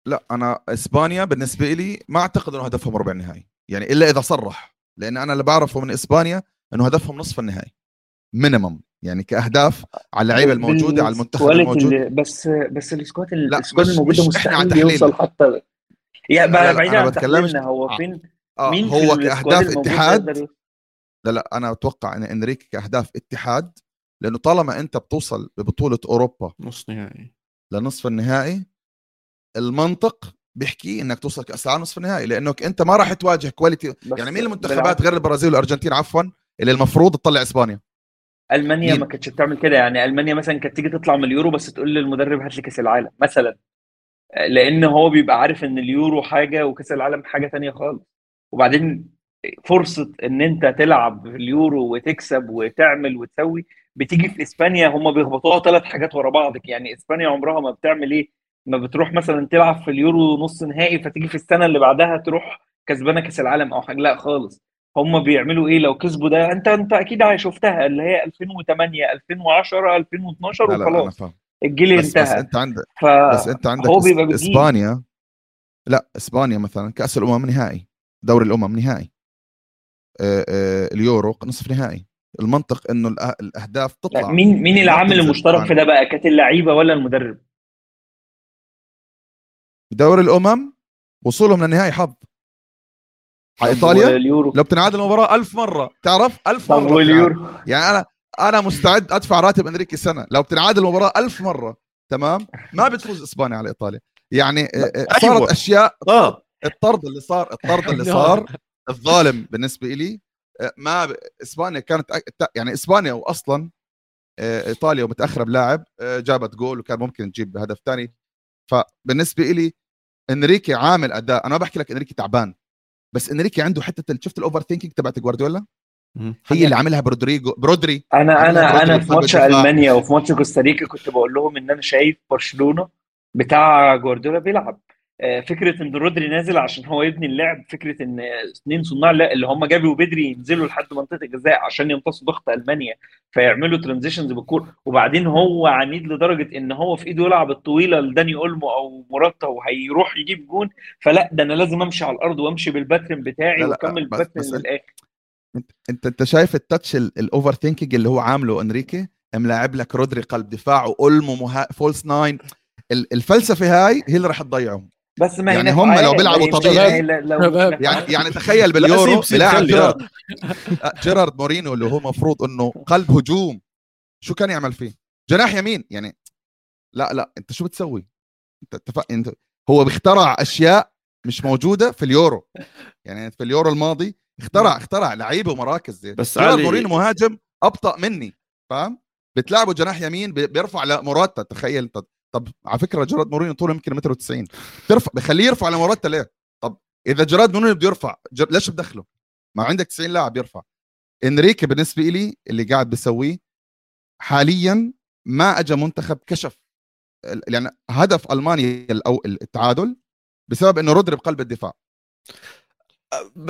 لا أنا إسبانيا بالنسبة لي ما أعتقد إنه هدفهم ربع النهائي يعني إلا إذا صرح لأن أنا اللي بعرفه من إسبانيا إنه هدفهم نصف النهائي مينيمم يعني كأهداف على اللعيبة الموجودة على المنتخب الموجود بس بس السكواد السكواد الموجوده مستحيل. يوصل حتى لا، بعيد عن تحليلنا هو آه. فين آه مين في هو كأهداف اتحاد؟ لا لا أنا أتوقع إن إنريكي كأهداف اتحاد لأنه طالما أنت بتوصل ببطوله أوروبا نص نهائي لنصف النهائي المنطق بيحكي إنك توصل كأس العالم نصف النهائي لأنك أنت ما راح تواجه quality يعني مين المنتخبات غير البرازيل والأرجنتين عفوا؟ اللي المفروض تطلع إسبانيا. ألمانيا مين؟ ما كانتش بتعمل كده يعني. ألمانيا مثلا كانت تيجي تطلع من اليورو بس تقول للمدرب هات لي كأس العالم مثلا. لأن هو بيبقى عارف إن اليورو حاجة وكأس العالم حاجة تانية خالص. وبعدين فرصة إن أنت تلعب في اليورو وتكسب وتعمل وتسوي بتيجي في إسبانيا هم بيخبطوها ثلاث حاجات ورا بعض. يعني إسبانيا عمرها ما بتعمل إيه؟ ما بتروح مثلا تلعب في اليورو نص نهائي فتيجي في السنة اللي بعدها تروح كسبانة كأس العالم أو حاجة. لا خالص. هم بيعملوا إيه؟ لو كسبوا ده أنت أنت أكيد شفتها اللي هي 2008 2010 2012 لا لا وخلاص. الجيل بس, بس انتهى. أنت عندك ف بس أنت عندك هو بيبقى. إسبانيا. لا إسبانيا مثلا كأس الأمم نهائي دوري الأمم نهائي. آه، آه، اليورو نصف نهائي. المنطق إنه الأهداف لا، تطلع مين مين العامل المشترك في. ده بقى؟ كانت اللعيبة ولا المدرب؟ دوري الأمم وصولهم للنهائي حظ. على إيطاليا؟ لو بتنعاد المباراة ألف مرة. تعرف؟ ألف مرة. واليورو. يعني أنا أنا مستعد أدفع راتب أنريكي سنة. لو بتنعاد المباراة ألف مرة. تمام؟ ما بتفوز إسبانيا على إيطاليا. يعني آه، آه، صارت أيوة. أشياء آه. الطرد اللي صار الطرد اللي صار الظالم بالنسبة لي آه، ما ب... إسبانيا كانت يعني إسبانيا واصلا آه، إيطاليا ومتأخرة بلاعب آه، جابت جول وكان ممكن تجيب هدف ثاني فبالنسبة لي انريكي عامل أداء. أنا ما بحكي لك انريكي تعبان بس انريكي عنده حتة شفت ال overthinking تبعت جوارديولا؟ هي اللي عاملها برودريجو برودري. أنا أنا أنا في ماتش. ألمانيا وفي ماتش كوستاريكا كنت بقول لهم إن أنا شايف برشلونة بتاع جوارديولا بيلعب. فكرة إن رودري نازل عشان هو يبني اللعب فكرة إن اثنين صناع اللي هم جابي وبدري ينزلوا لحد منطقة الجزاء عشان يمتصوا ضغط ألمانيا فيعملوا transitions بالكورة. وبعدين هو عنيد لدرجة إن هو في إيده يلعب الطويلة لداني أولمو أو موراتا وهيروح يجيب جون. فلا ده أنا لازم أمشي على الأرض وأمشي بالباترن بتاعي وأكمل الباترن للآخر. أنت أنت, شايف ال touch ال- ال overthinking اللي هو عامله أنريكي؟ ملاعب لك رودري قلب دفاع وأولمو. false nine ال- الفلسفة هاي هي اللي راح تضيعهم. بس ما يعني هم لو بيلعبوا هي- طبيعي- شباب. يعني يعني تخيل باليورو بلاعب خلي، جيرارد. آه، جيرارد مورينو اللي هو مفروض إنه قلب هجوم. شو كان يعمل فيه؟ جناح يمين. يعني لا لا أنت شو بتسوي؟ أنت اتفق انت هو بيخترع أشياء مش موجودة في اليورو. يعني في اليورو الماضي اخترع اخترع لعيبة ومراكز بس جيرارد علي- مورينو مهاجم أبطأ مني فاهم؟ بتلعبه جناح يمين بي- بيرفع لموراتا تخيل طب, طب على فكرة جيرارد مورينو طوله يمكن متر و90 ترفع بخليه يرفع لموراتا ليه؟ طب إذا جيرارد مورينو بده يرفع جر... ليش بدخله؟ ما عندك 90 لاعب يرفع. إنريكي بالنسبة لي اللي قاعد بيسويه حاليا ما اجى منتخب كشف ال- يعني هدف ألمانيا أو التعادل بسبب إنه رودري بقلب الدفاع.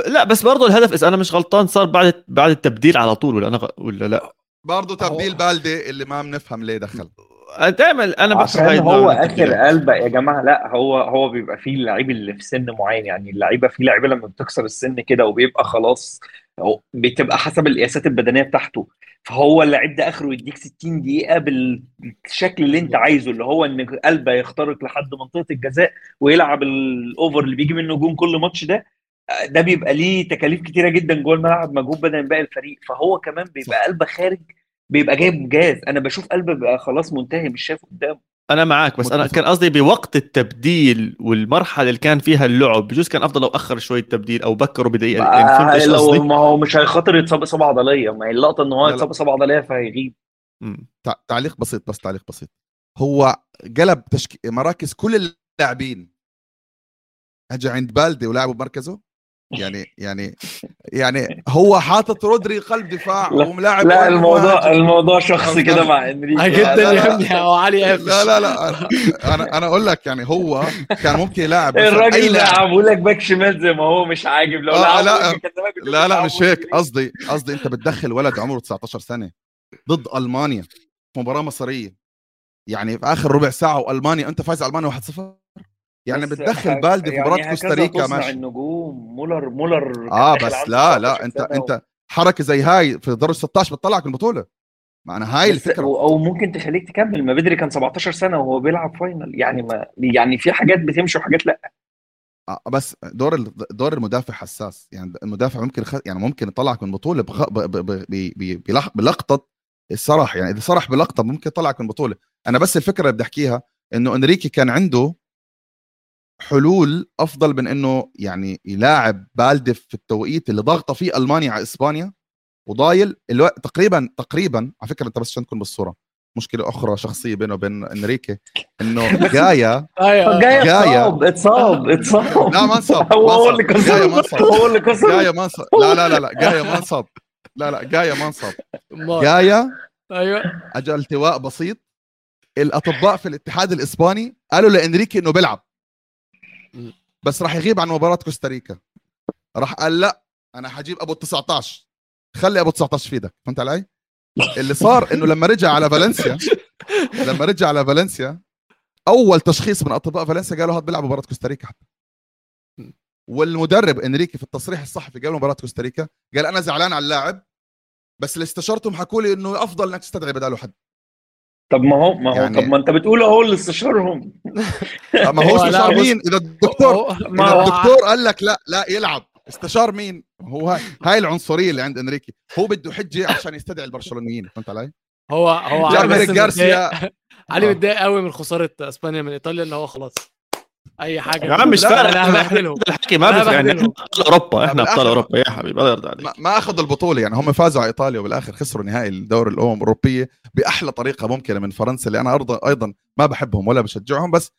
لا بس برضه الهدف إذا أنا مش غلطان صار بعد بعد التبديل على طول ولا أنا غ- ولا لا؟ برضه تبديل بالدي اللي ما بنفهم ليه دخل. دائما أنا عشان هو آخر التبديلات. قلب يا جماعة لا هو هو بيبقى فيه اللعيب اللي في سن معين يعني اللعيبة في لعيبة لما بتكسر السن كده وبيبقى خلاص هو بتبقى حسب القياسات البدنية بتاعته فهو اللعيب ده آخره يديك 60 دقيقة بالشكل اللي أنت عايزه اللي هو إن ألبا يخترق لحد منطقة الجزاء ويلعب ال over اللي بيجي منه جون كل ماتش ده ده بيبقى ليه تكاليف كتيرة جدا جوه الملعب مجهود بدني باقي الفريق فهو كمان بيبقى. ألبا خارج بيبقى جايب جاز. أنا بشوف ألبا بيبقى خلاص منتهي مش شايف قدامه. أنا معك بس أنا. كان قصدي بوقت التبديل والمرحلة اللي كان فيها اللعب بجوز كان أفضل لو أخر شوي التبديل أو بكروا بدقيقة يعني فهمت إيش لو قصدي؟ ما هو مش هيخاطر يتصاب إصابة عضلية. ما هي اللقطة إن هو. يتصاب إصابة عضلية فهيغيب. تعليق بسيط بس تعليق بسيط. هو قلب تشك... مراكز كل اللاعبين. اجى عند بالدي ولعبوا بمركزه يعني يعني يعني هو حاطط رودري قلب دفاع لا، وملاعب لا الموضوع مهاجم. الموضوع شخصي كده مع إنريكي آه، جدا يا. ابني هو علي لا لا لا أنا- أنا أنا أقول لك يعني هو كان ممكن يلاعب الراجل لاعب. لعبوا لك back شمال زي ما هو مش عاجب لو آه، لا، لا لا مش هيك. قصدي قصدي أنت بتدخل ولد عمره 19 سنة ضد ألمانيا في مباراة مصيرية يعني في آخر ربع ساعة وألمانيا أنت فايز على المانيا 1-0 يعني بتدخل بالدي في مباراه يعني كوستاريكا ماشي. النجوم. مولر مولر آه بس لا 19 لا انت سنة أنت حركة زي هاي في دور ال 16 بتطلعك من البطولة. معنى هاي بس الفكرة. أو ممكن تخليك تكمل. ما بدري كان 17 سنة وهو بيلعب final يعني ما يعني في حاجات بتمشي وحاجات لأ. آه بس دور دور المدافع حساس. يعني المدافع ممكن يخ... يعني ممكن يطلعك من البطولة بخ... ب... ب... ب... ب... ب... بلح... بلقطة الصرح يعني إذا صرح بلقطة ممكن يطلعك من البطولة. أنا بس الفكرة اللي بدي أحكيها إنه إنريكي كان عنده حلول أفضل من إنه يعني يلاعب بالدي في التوقيت اللي ضاغطة فيه ألمانيا على إسبانيا وضايل الوقت تقريبا تقريبا على فكرة أنت بس عشان تكون بالصورة مشكلة أخرى شخصية بينه وبين إنريكي إنه جايا أيوه جاي جاية. اتصاب اتصاب لا ما انصب هو. اللي جايا ما كسر انصب هو اللي كسر جايا ما انصب لا لا لا لا جايا ما انصب لا لا جايا ما انصب أمال. جايا أيوه اجى التواء بسيط الأطباء في الاتحاد الإسباني قالوا لإنريكي إنه بيلعب. بس راح يغيب عن مباراة كوستاريكا. راح قال لا أنا حجيب أبو 19 خلي أبو 19 في إيدك. فهمت علي؟ اللي صار إنه لما رجع على فالنسيا لما رجع على فالنسيا أول تشخيص من أطباء فالنسيا قالوا هذا بيلعب مباراة كوستاريكا حتى. والمدرب إنريكي في التصريح الصحفي قبل مباراة كوستاريكا قال أنا زعلان على اللاعب بس اللي استشرتهم حكوا لي إنه أفضل إنك تستدعي بداله حد. طب ما هو ما هو يعني- طب ما انت بتقول هو اللي استشارهم ما هو استشار مين؟ إذا الدكتور ما هو- الدكتور قال لك لا لا يلعب. استشار مين؟ هو هاي, هاي العنصرية اللي عند أنريكي. هو بده حجة عشان يستدعي البرشلونيين فهمت علي؟ هو هو علي جارسيا. علي آه. متضايق قوي من خسارة إسبانيا من إيطاليا اللي هو خلاص. أي حاجة. يا عم مش فارق. انا إحنا الحكي ما بيفرق. يعني. إحنا أبطال أوروبا إحنا أبطال اوروبا يا حبيبي الله يرضى عليك. ما, أخذوا البطولة يعني هم فازوا على إيطاليا وبالاخر خسروا نهائي الدوري الامم الاوروبيه بأحلى طريقة ممكنة من فرنسا اللي أنا أيضا أيضا ما بحبهم ولا بشجعهم بس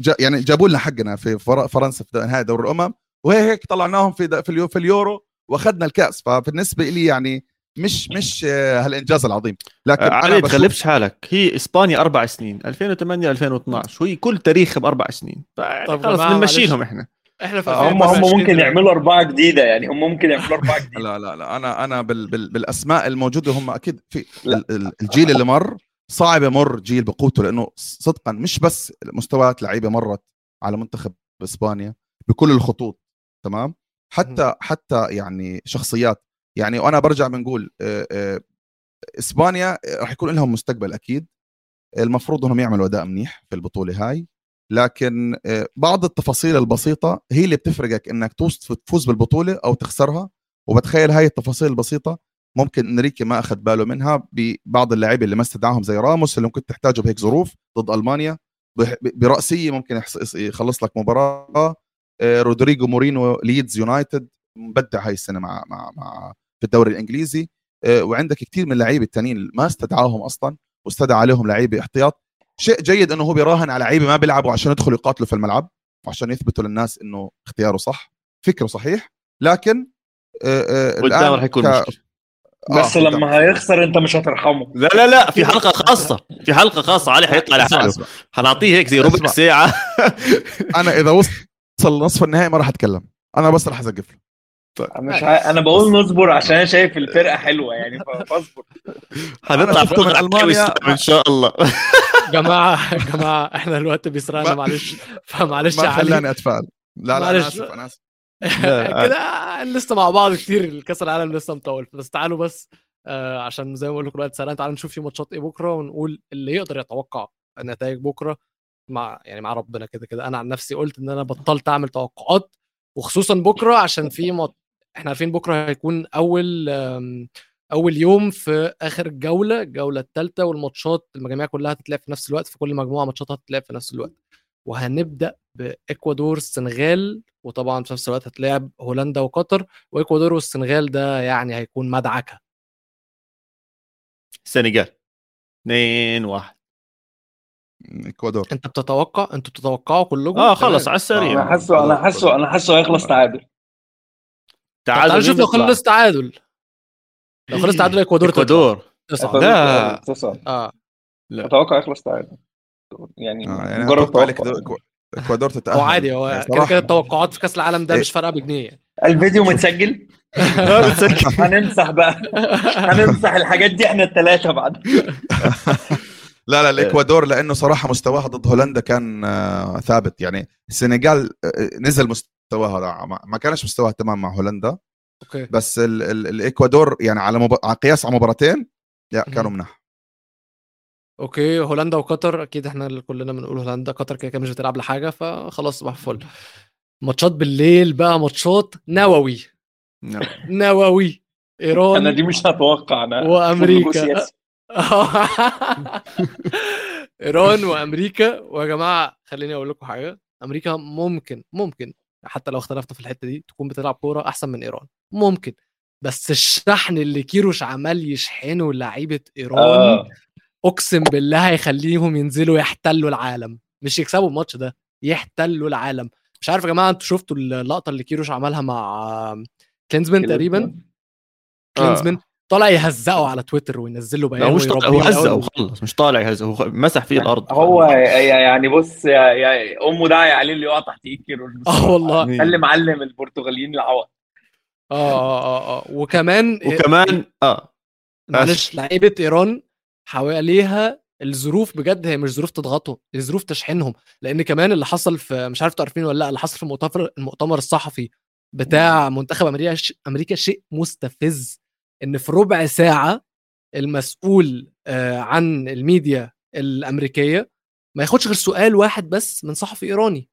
جا يعني جابوا لنا حقنا في فر- فرنسا في نهائي دوري الأمم وهيك هيك طلعناهم في في اليورو وأخذنا الكأس. فبالنسبة لي يعني مش مش آه، هالإنجاز العظيم. لكن علي أنا بشوف تغلبش حالك هي إسبانيا أربع سنين 2008 2012 وهي كل تاريخ بأربع سنين. طب خلص بنمشيهم إحنا. إحنا في هم هم 2025 ممكن. يعملوا اربعه جديدة يعني هم ممكن يعملوا اربعه جديدة. لا لا لا أنا أنا بال بال بالأسماء الموجودة هم أكيد في لا. ال- ال- الجيل اللي مر صعب يمر جيل بقوته لأنه صدقا مش بس مستويات لعيبة مرت على منتخب إسبانيا بكل الخطوط تمام؟ حتى حتى يعني شخصيات. يعني وأنا برجع بنقول إسبانيا راح يكون لهم مستقبل أكيد. المفروض إنهم يعملوا أداء منيح في البطولة هاي. لكن بعض التفاصيل البسيطة هي اللي بتفرقك إنك تفوز بالبطولة أو تخسرها. وبتخيل هاي التفاصيل البسيطة ممكن إنريكي ما أخذ باله منها ببعض اللاعبين اللي ما استدعاهم زي راموس اللي ممكن تحتاجه بهيك ظروف ضد ألمانيا. براسية ممكن يخلص لك مباراة. رودريجو مورينو ليدز يونايتد. مبدع هاي السنة مع مع مع في الدوري الإنجليزي. آه، وعندك كثير من اللعيبة التانيين اللي ما استدعاهم أصلا واستدعى عليهم لعيبة احتياط. شيء جيد إنه هو بيراهن على لعيبة ما بيلعبوا عشان يدخلوا يقاتلوا في الملعب وعشان يثبتوا للناس إنه اختياره صح. فكره صحيح لكن آه، آه، قدام الآن راح يكون ك- مشكله بس آه، لما هيخسر أنت مش هترحمه. لا لا لا في حلقة خاصة في حلقة خاصة علي حيطلع لحاله. حنعطيه هيك زي ربع. ساعة. أنا إذا وصل نصف النهائي ما راح أتكلم. أنا بس راح اسقف له. مش ع... أنا بقول نصبر عشان أنا شايف الفرقة حلوة يعني فاصبر. حنطلع شفته من. كيمستري إن شاء الله. جماعة جماعة إحنا الوقت بيسرقنا معلش. فمعلش يا ما خلاني أتفائل. لا لا أنا معلش. آسف أنا آسف. كده لسه مع بعض كتير الكاس العالم لسه مطول. بس تعالوا بس آه عشان زي ما بقول لكم الوقت سرقان تعالوا نشوف في ماتشات إيه بكرة ونقول اللي يقدر يتوقع النتائج بكرة مع يعني مع ربنا كده كده. أنا عن نفسي قلت إن أنا بطلت أعمل توقعات وخصوصا بكرة عشان في مط... إحنا عارفين بكرة هيكون أول أول يوم في آخر الجوله الجولة الثالثه والماتشات المجاميع كلها هتتلعب في نفس الوقت في كل مجموعة ماتشاتها هتتلعب في نفس الوقت. وهنبدأ بإكوادور السنغال وطبعا في نفس الوقت هتلعب هولندا وقطر. وإكوادور والسنغال ده يعني هيكون مدعكة. السنغال. 2 1 إكوادور. أنت بتتوقع؟ أنتوا بتتوقعوا كلكم؟ آه خلص تمام. على السريع. أنا حاسه أنا حاسه أنا حاسه هيخلص تعادل. تعادل تعال نشوف مين لو؟ خلص تعادل لو خلص تعادل إكوادور. إكوادور. لا. تصعد. آه أتوقع يخلص تعادل يعني آه يعني مجرد توقع. إكوادور تتأهل هو عادي هو يعني كده. كده التوقعات في كأس العالم ده إيه. مش فارقه بجنيه. الفيديو متسجل آه،. هنمسح بقى هنمسح الحاجات دي إحنا الثلاثه بعد لا لا الإكوادور لأنه صراحة مستواها ضد هولندا كان آه، ثابت يعني السنغال آه، نزل مستواها ما- ما كانش مستواها تمام مع هولندا. Okay. بس ال ال الإكوادور يعني على مب... على قياس على مباراتين لا كانوا مناح okay هولندا وقطر أكيد إحنا اللي كلنا بنقول هولندا قطر كده كده مش بتلعب لحاجة فخلاص صباح الفل. ماتشات بالليل بقى ماتشات نووي. نعم. نووي. إيران أنا دي مش هتوقع أنا وأمريكا. سياسي. إيران وأمريكا. ويا جماعة خليني أقول لكم حاجة. أمريكا ممكن ممكن حتى لو اختلفنا في الحتة دي تكون بتلعب كورة أحسن من إيران. ممكن. بس الشحن اللي كيروش عمال يشحنه لعيبة إيران آه. أقسم بالله هيخليهم ينزلوا يحتلوا العالم. مش يكسبوا الماتش ده يحتلوا العالم. مش عارف يا جماعة أنتوا شفتوا اللقطة اللي كيروش عملها مع كلينزمان تقريبا؟ كلينزمان. طالع يهزقه على تويتر وينزل له لا بيان مش طالع هو الأول. وخلص مش طالع يهزه هو مسح فيه الأرض. هو يعني بص يا, يا أمه داعي عليه اللي يقع تحت إيد كيروش آه والله. خلي معلم البرتغاليين العوض. آه آه آه آه. وكمان وكمان آه. معلش لعيبة إيران حواليها الظروف بجد هي مش ظروف تضغطهم دي ظروف تشحنهم. لأن كمان اللي حصل في مش عارف تعرفين ولا لأ اللي حصل في المؤتمر المؤتمر الصحفي بتاع منتخب أمريكا أمريكا شيء مستفز. إن في ربع ساعة المسؤول آه، عن الميديا الأمريكية ما ياخدش غير سؤال واحد بس من صحفي إيراني.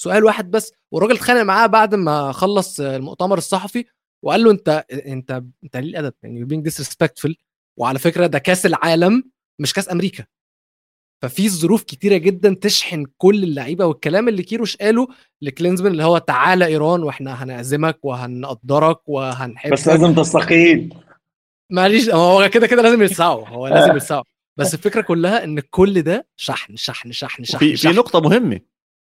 سؤال واحد بس. والراجل اتخانق معاه بعد ما خلص المؤتمر الصحفي وقال له أنت أنت أنت ليه الأدب؟ يعني being disrespectful. وعلى فكرة ده كأس العالم مش كأس أمريكا. ففي ظروف كتيرة جدا تشحن كل اللعيبة والكلام اللي كيروش قاله لكلينزمان اللي هو تعالى إيران وإحنا هنعزمك وهنقدرك وهنحبك. بس لازم تستقيل. معلش هو كده كده لازم يلسعوا هو لازم يلسعوا بس الفكرة كلها إن كل ده شحن شحن شحن شحن في في شحن. نقطة مهمة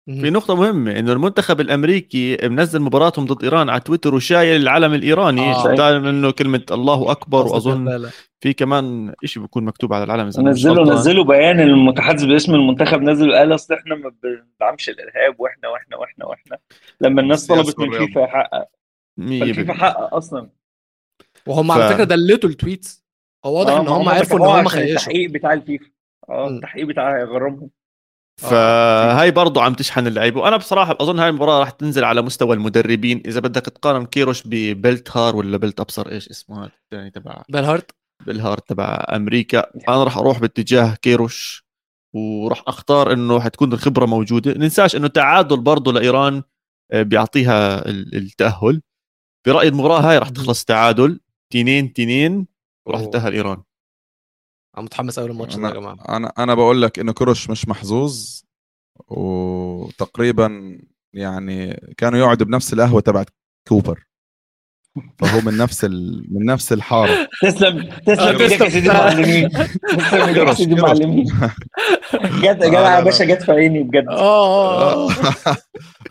مهم. في نقطة مهمة إنه المنتخب الأمريكي منزل مباراتهم ضد إيران على تويتر وشايل العلم الإيراني آه. دائما إنه كلمة الله أكبر وأظن لا لا. في كمان شيء بيكون مكتوب على العلم إذا نزلوا. نزلوا بيان المتحدث باسم المنتخب نزل قال أصل إحنا ما بندعمش الإرهاب وإحنا وإحنا وإحنا وإحنا لما الناس طلبت من. فيفا يحقق بالمية. حقق أصلا وهم ف- على فكرة دلتوا ال tweets هو واضح آه، إن ما هم عرفوا إن هم هيخشوا. التحقيق بتاع الفيفا. آه. التحقيق بتاع يغرمهم فهاي برضو عم تشحن اللعيبة. وأنا بصراحة اظن هاي المباراة راح تنزل على مستوى المدربين. إذا بدك تقارن كيروش ببيلت هار ولا بيلت أبصر إيش اسمه هذا الثاني تبع بالهارت بالهار تبع أمريكا. أنا راح أروح باتجاه كيروش وراح أختار إنه حتكون الخبرة موجودة. ننساش إنه تعادل برضه لإيران آه، بيعطيها ال- التأهل. برأيي المباراة هاي راح تخلص تعادل. تنين تنين وراح أوه. تتاهل ايران أنا متحمس قوي للماتش ده يا أنا جماعة. أنا أنا بقول لك انه كروش مش محظوظ وتقريبا يعني كانوا يقعدوا بنفس القهوة تبعت كوبر. فهو من نفس ال... من نفس الحارة. تسلم آه، تسلم إيدك يا. سيدي المعلمين تسلم إيدك يا سيدي. المعلمين جت آه، يا. باشا جت في عيني بجد. آه آه.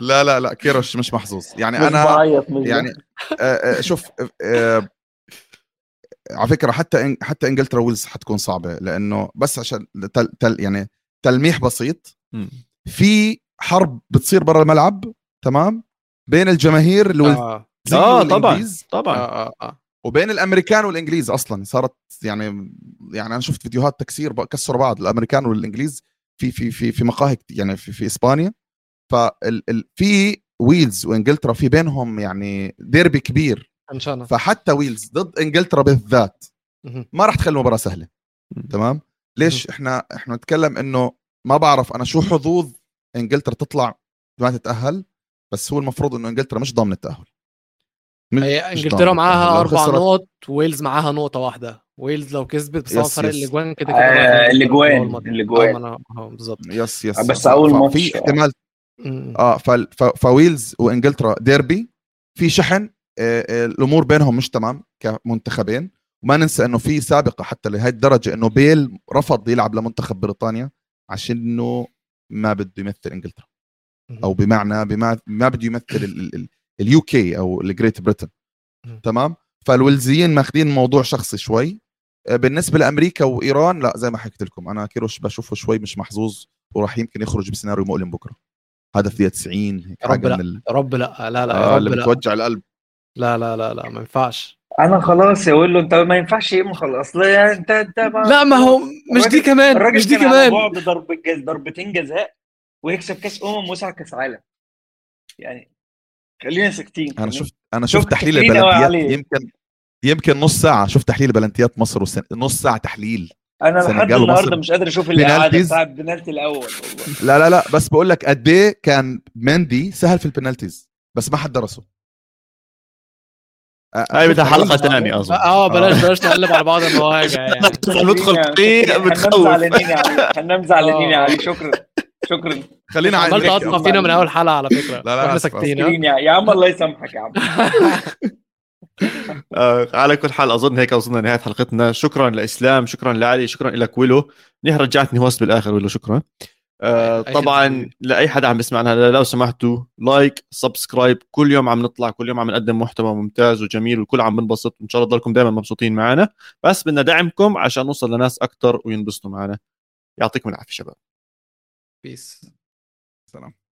لا لا لا كيروش مش محظوظ. يعني أنا يعني آه، آه، شوف آه، على فكرة حتى إن- حتى إنجلترا ويلز حتكون صعبة لأنه بس عشان تل تل يعني تلميح بسيط. في حرب بتصير برا الملعب تمام؟ بين الجماهير الويلزية آه. آه طبعا طبعا. آه آه آه. وبين الأمريكان والإنجليز أصلا. صارت يعني يعني أنا شفت فيديوهات تكسير كسروا بعض الأمريكان والإنجليز في في في في مقاهي يعني في, في إسبانيا. فال ال في ويلز وإنجلترا في بينهم يعني ديربي كبير. انشانا فحتى ويلز ضد إنجلترا بالذات. ما راح تخلي المباراة سهلة. تمام؟ ليش إحنا إحنا نتكلم إنه ما بعرف أنا شو حظوظ إنجلترا تطلع ما تتأهل بس هو المفروض إنه إنجلترا مش ضامن التأهل. إنجلترا ضامن معاها أربع نقط ويلز معاها نقطة واحدة. ويلز لو كسبت بس yes، فرق. الأجوان كده كده آه،. آه، ما أنا- آه، بالظبط. yes yes بس أول ف- ماتش، في احتمال. آه فويلز وإنجلترا ديربي في شحن آه، آه، الأمور بينهم مش تمام كمنتخبين. وما ننسى إنه في سابقة حتى لهي الدرجة إنه بيل رفض يلعب لمنتخب بريطانيا عشان إنه ما بده يمثل إنجلترا. أو بمعنى ما بده يمثل ال UK أو ال Great Britain. تمام؟ فالويلزيين ماخذين الموضوع شخصي شوي. آه، بالنسبة لأمريكا وإيران لا زي ما حكيت لكم أنا كيروش بشوفه شوي مش محظوظ وراح يمكن يخرج بسيناريو مؤلم بكرة. هدف دقيقة 90 هيك يا رب لا. ال... رب لا لا لا آه رب اللي لا. بتوجع القلب. لا لا لا لا ما ينفعش. أنا خلاص يقول له أنت ما ينفعش إيه خلاص. اصل يعني أنت أنت ما لا ما هو مش دي كمان الراجل مش دي كمان. بعد ضرب. ضربتين جزاء ويكسب كأس أمم ويصعد كأس عالم. يعني خلينا ساكتين أنا شفت أنا شفت شفت تحليل البلنتيات. يمكن يمكن نص ساعة. شفت تحليل بلنتيات مصر والسن... نص ساعة تحليل. أنا لحد النهارده مش قادر أشوف الاعاده. بتاع البنالتي الأول والله. لا لا لا بس بقول لك قد إيه كان مندي سهل في البنالتيز بس ما حد درسه. هاي بدها حلقة؟ ثانية أظن. آه بلاش بلاش نقلب على بعض المواجع يعني. ندخل فيه بتخوف زعلانين يا علي. يا آه. علي شكرا. شكرا. خلينا عمال نحكي تقطع فينا من أول حلقة على فكرة. لا، لا، ساكتين؟ مسكين يا يا عم الله يسامحك يا عم. آه، على كل حال أظن هيك وصلنا لنهاية حلقتنا. شكرا لإسلام شكرا لعلي شكرا لك ويلو. منيح رجعتني host بالآخر ويلو شكرا. آه، طبعا. لأي حدا عم بيسمعنا لو سمحتوا like subscribe كل يوم عم نطلع كل يوم عم نقدم محتوى ممتاز وجميل والكل عم بنبسط ان شاء الله تضلكم دائما مبسوطين معنا. بس بدنا دعمكم عشان نوصل لناس أكثر وينبسطوا معنا. يعطيكم العافية شباب. بيس سلام.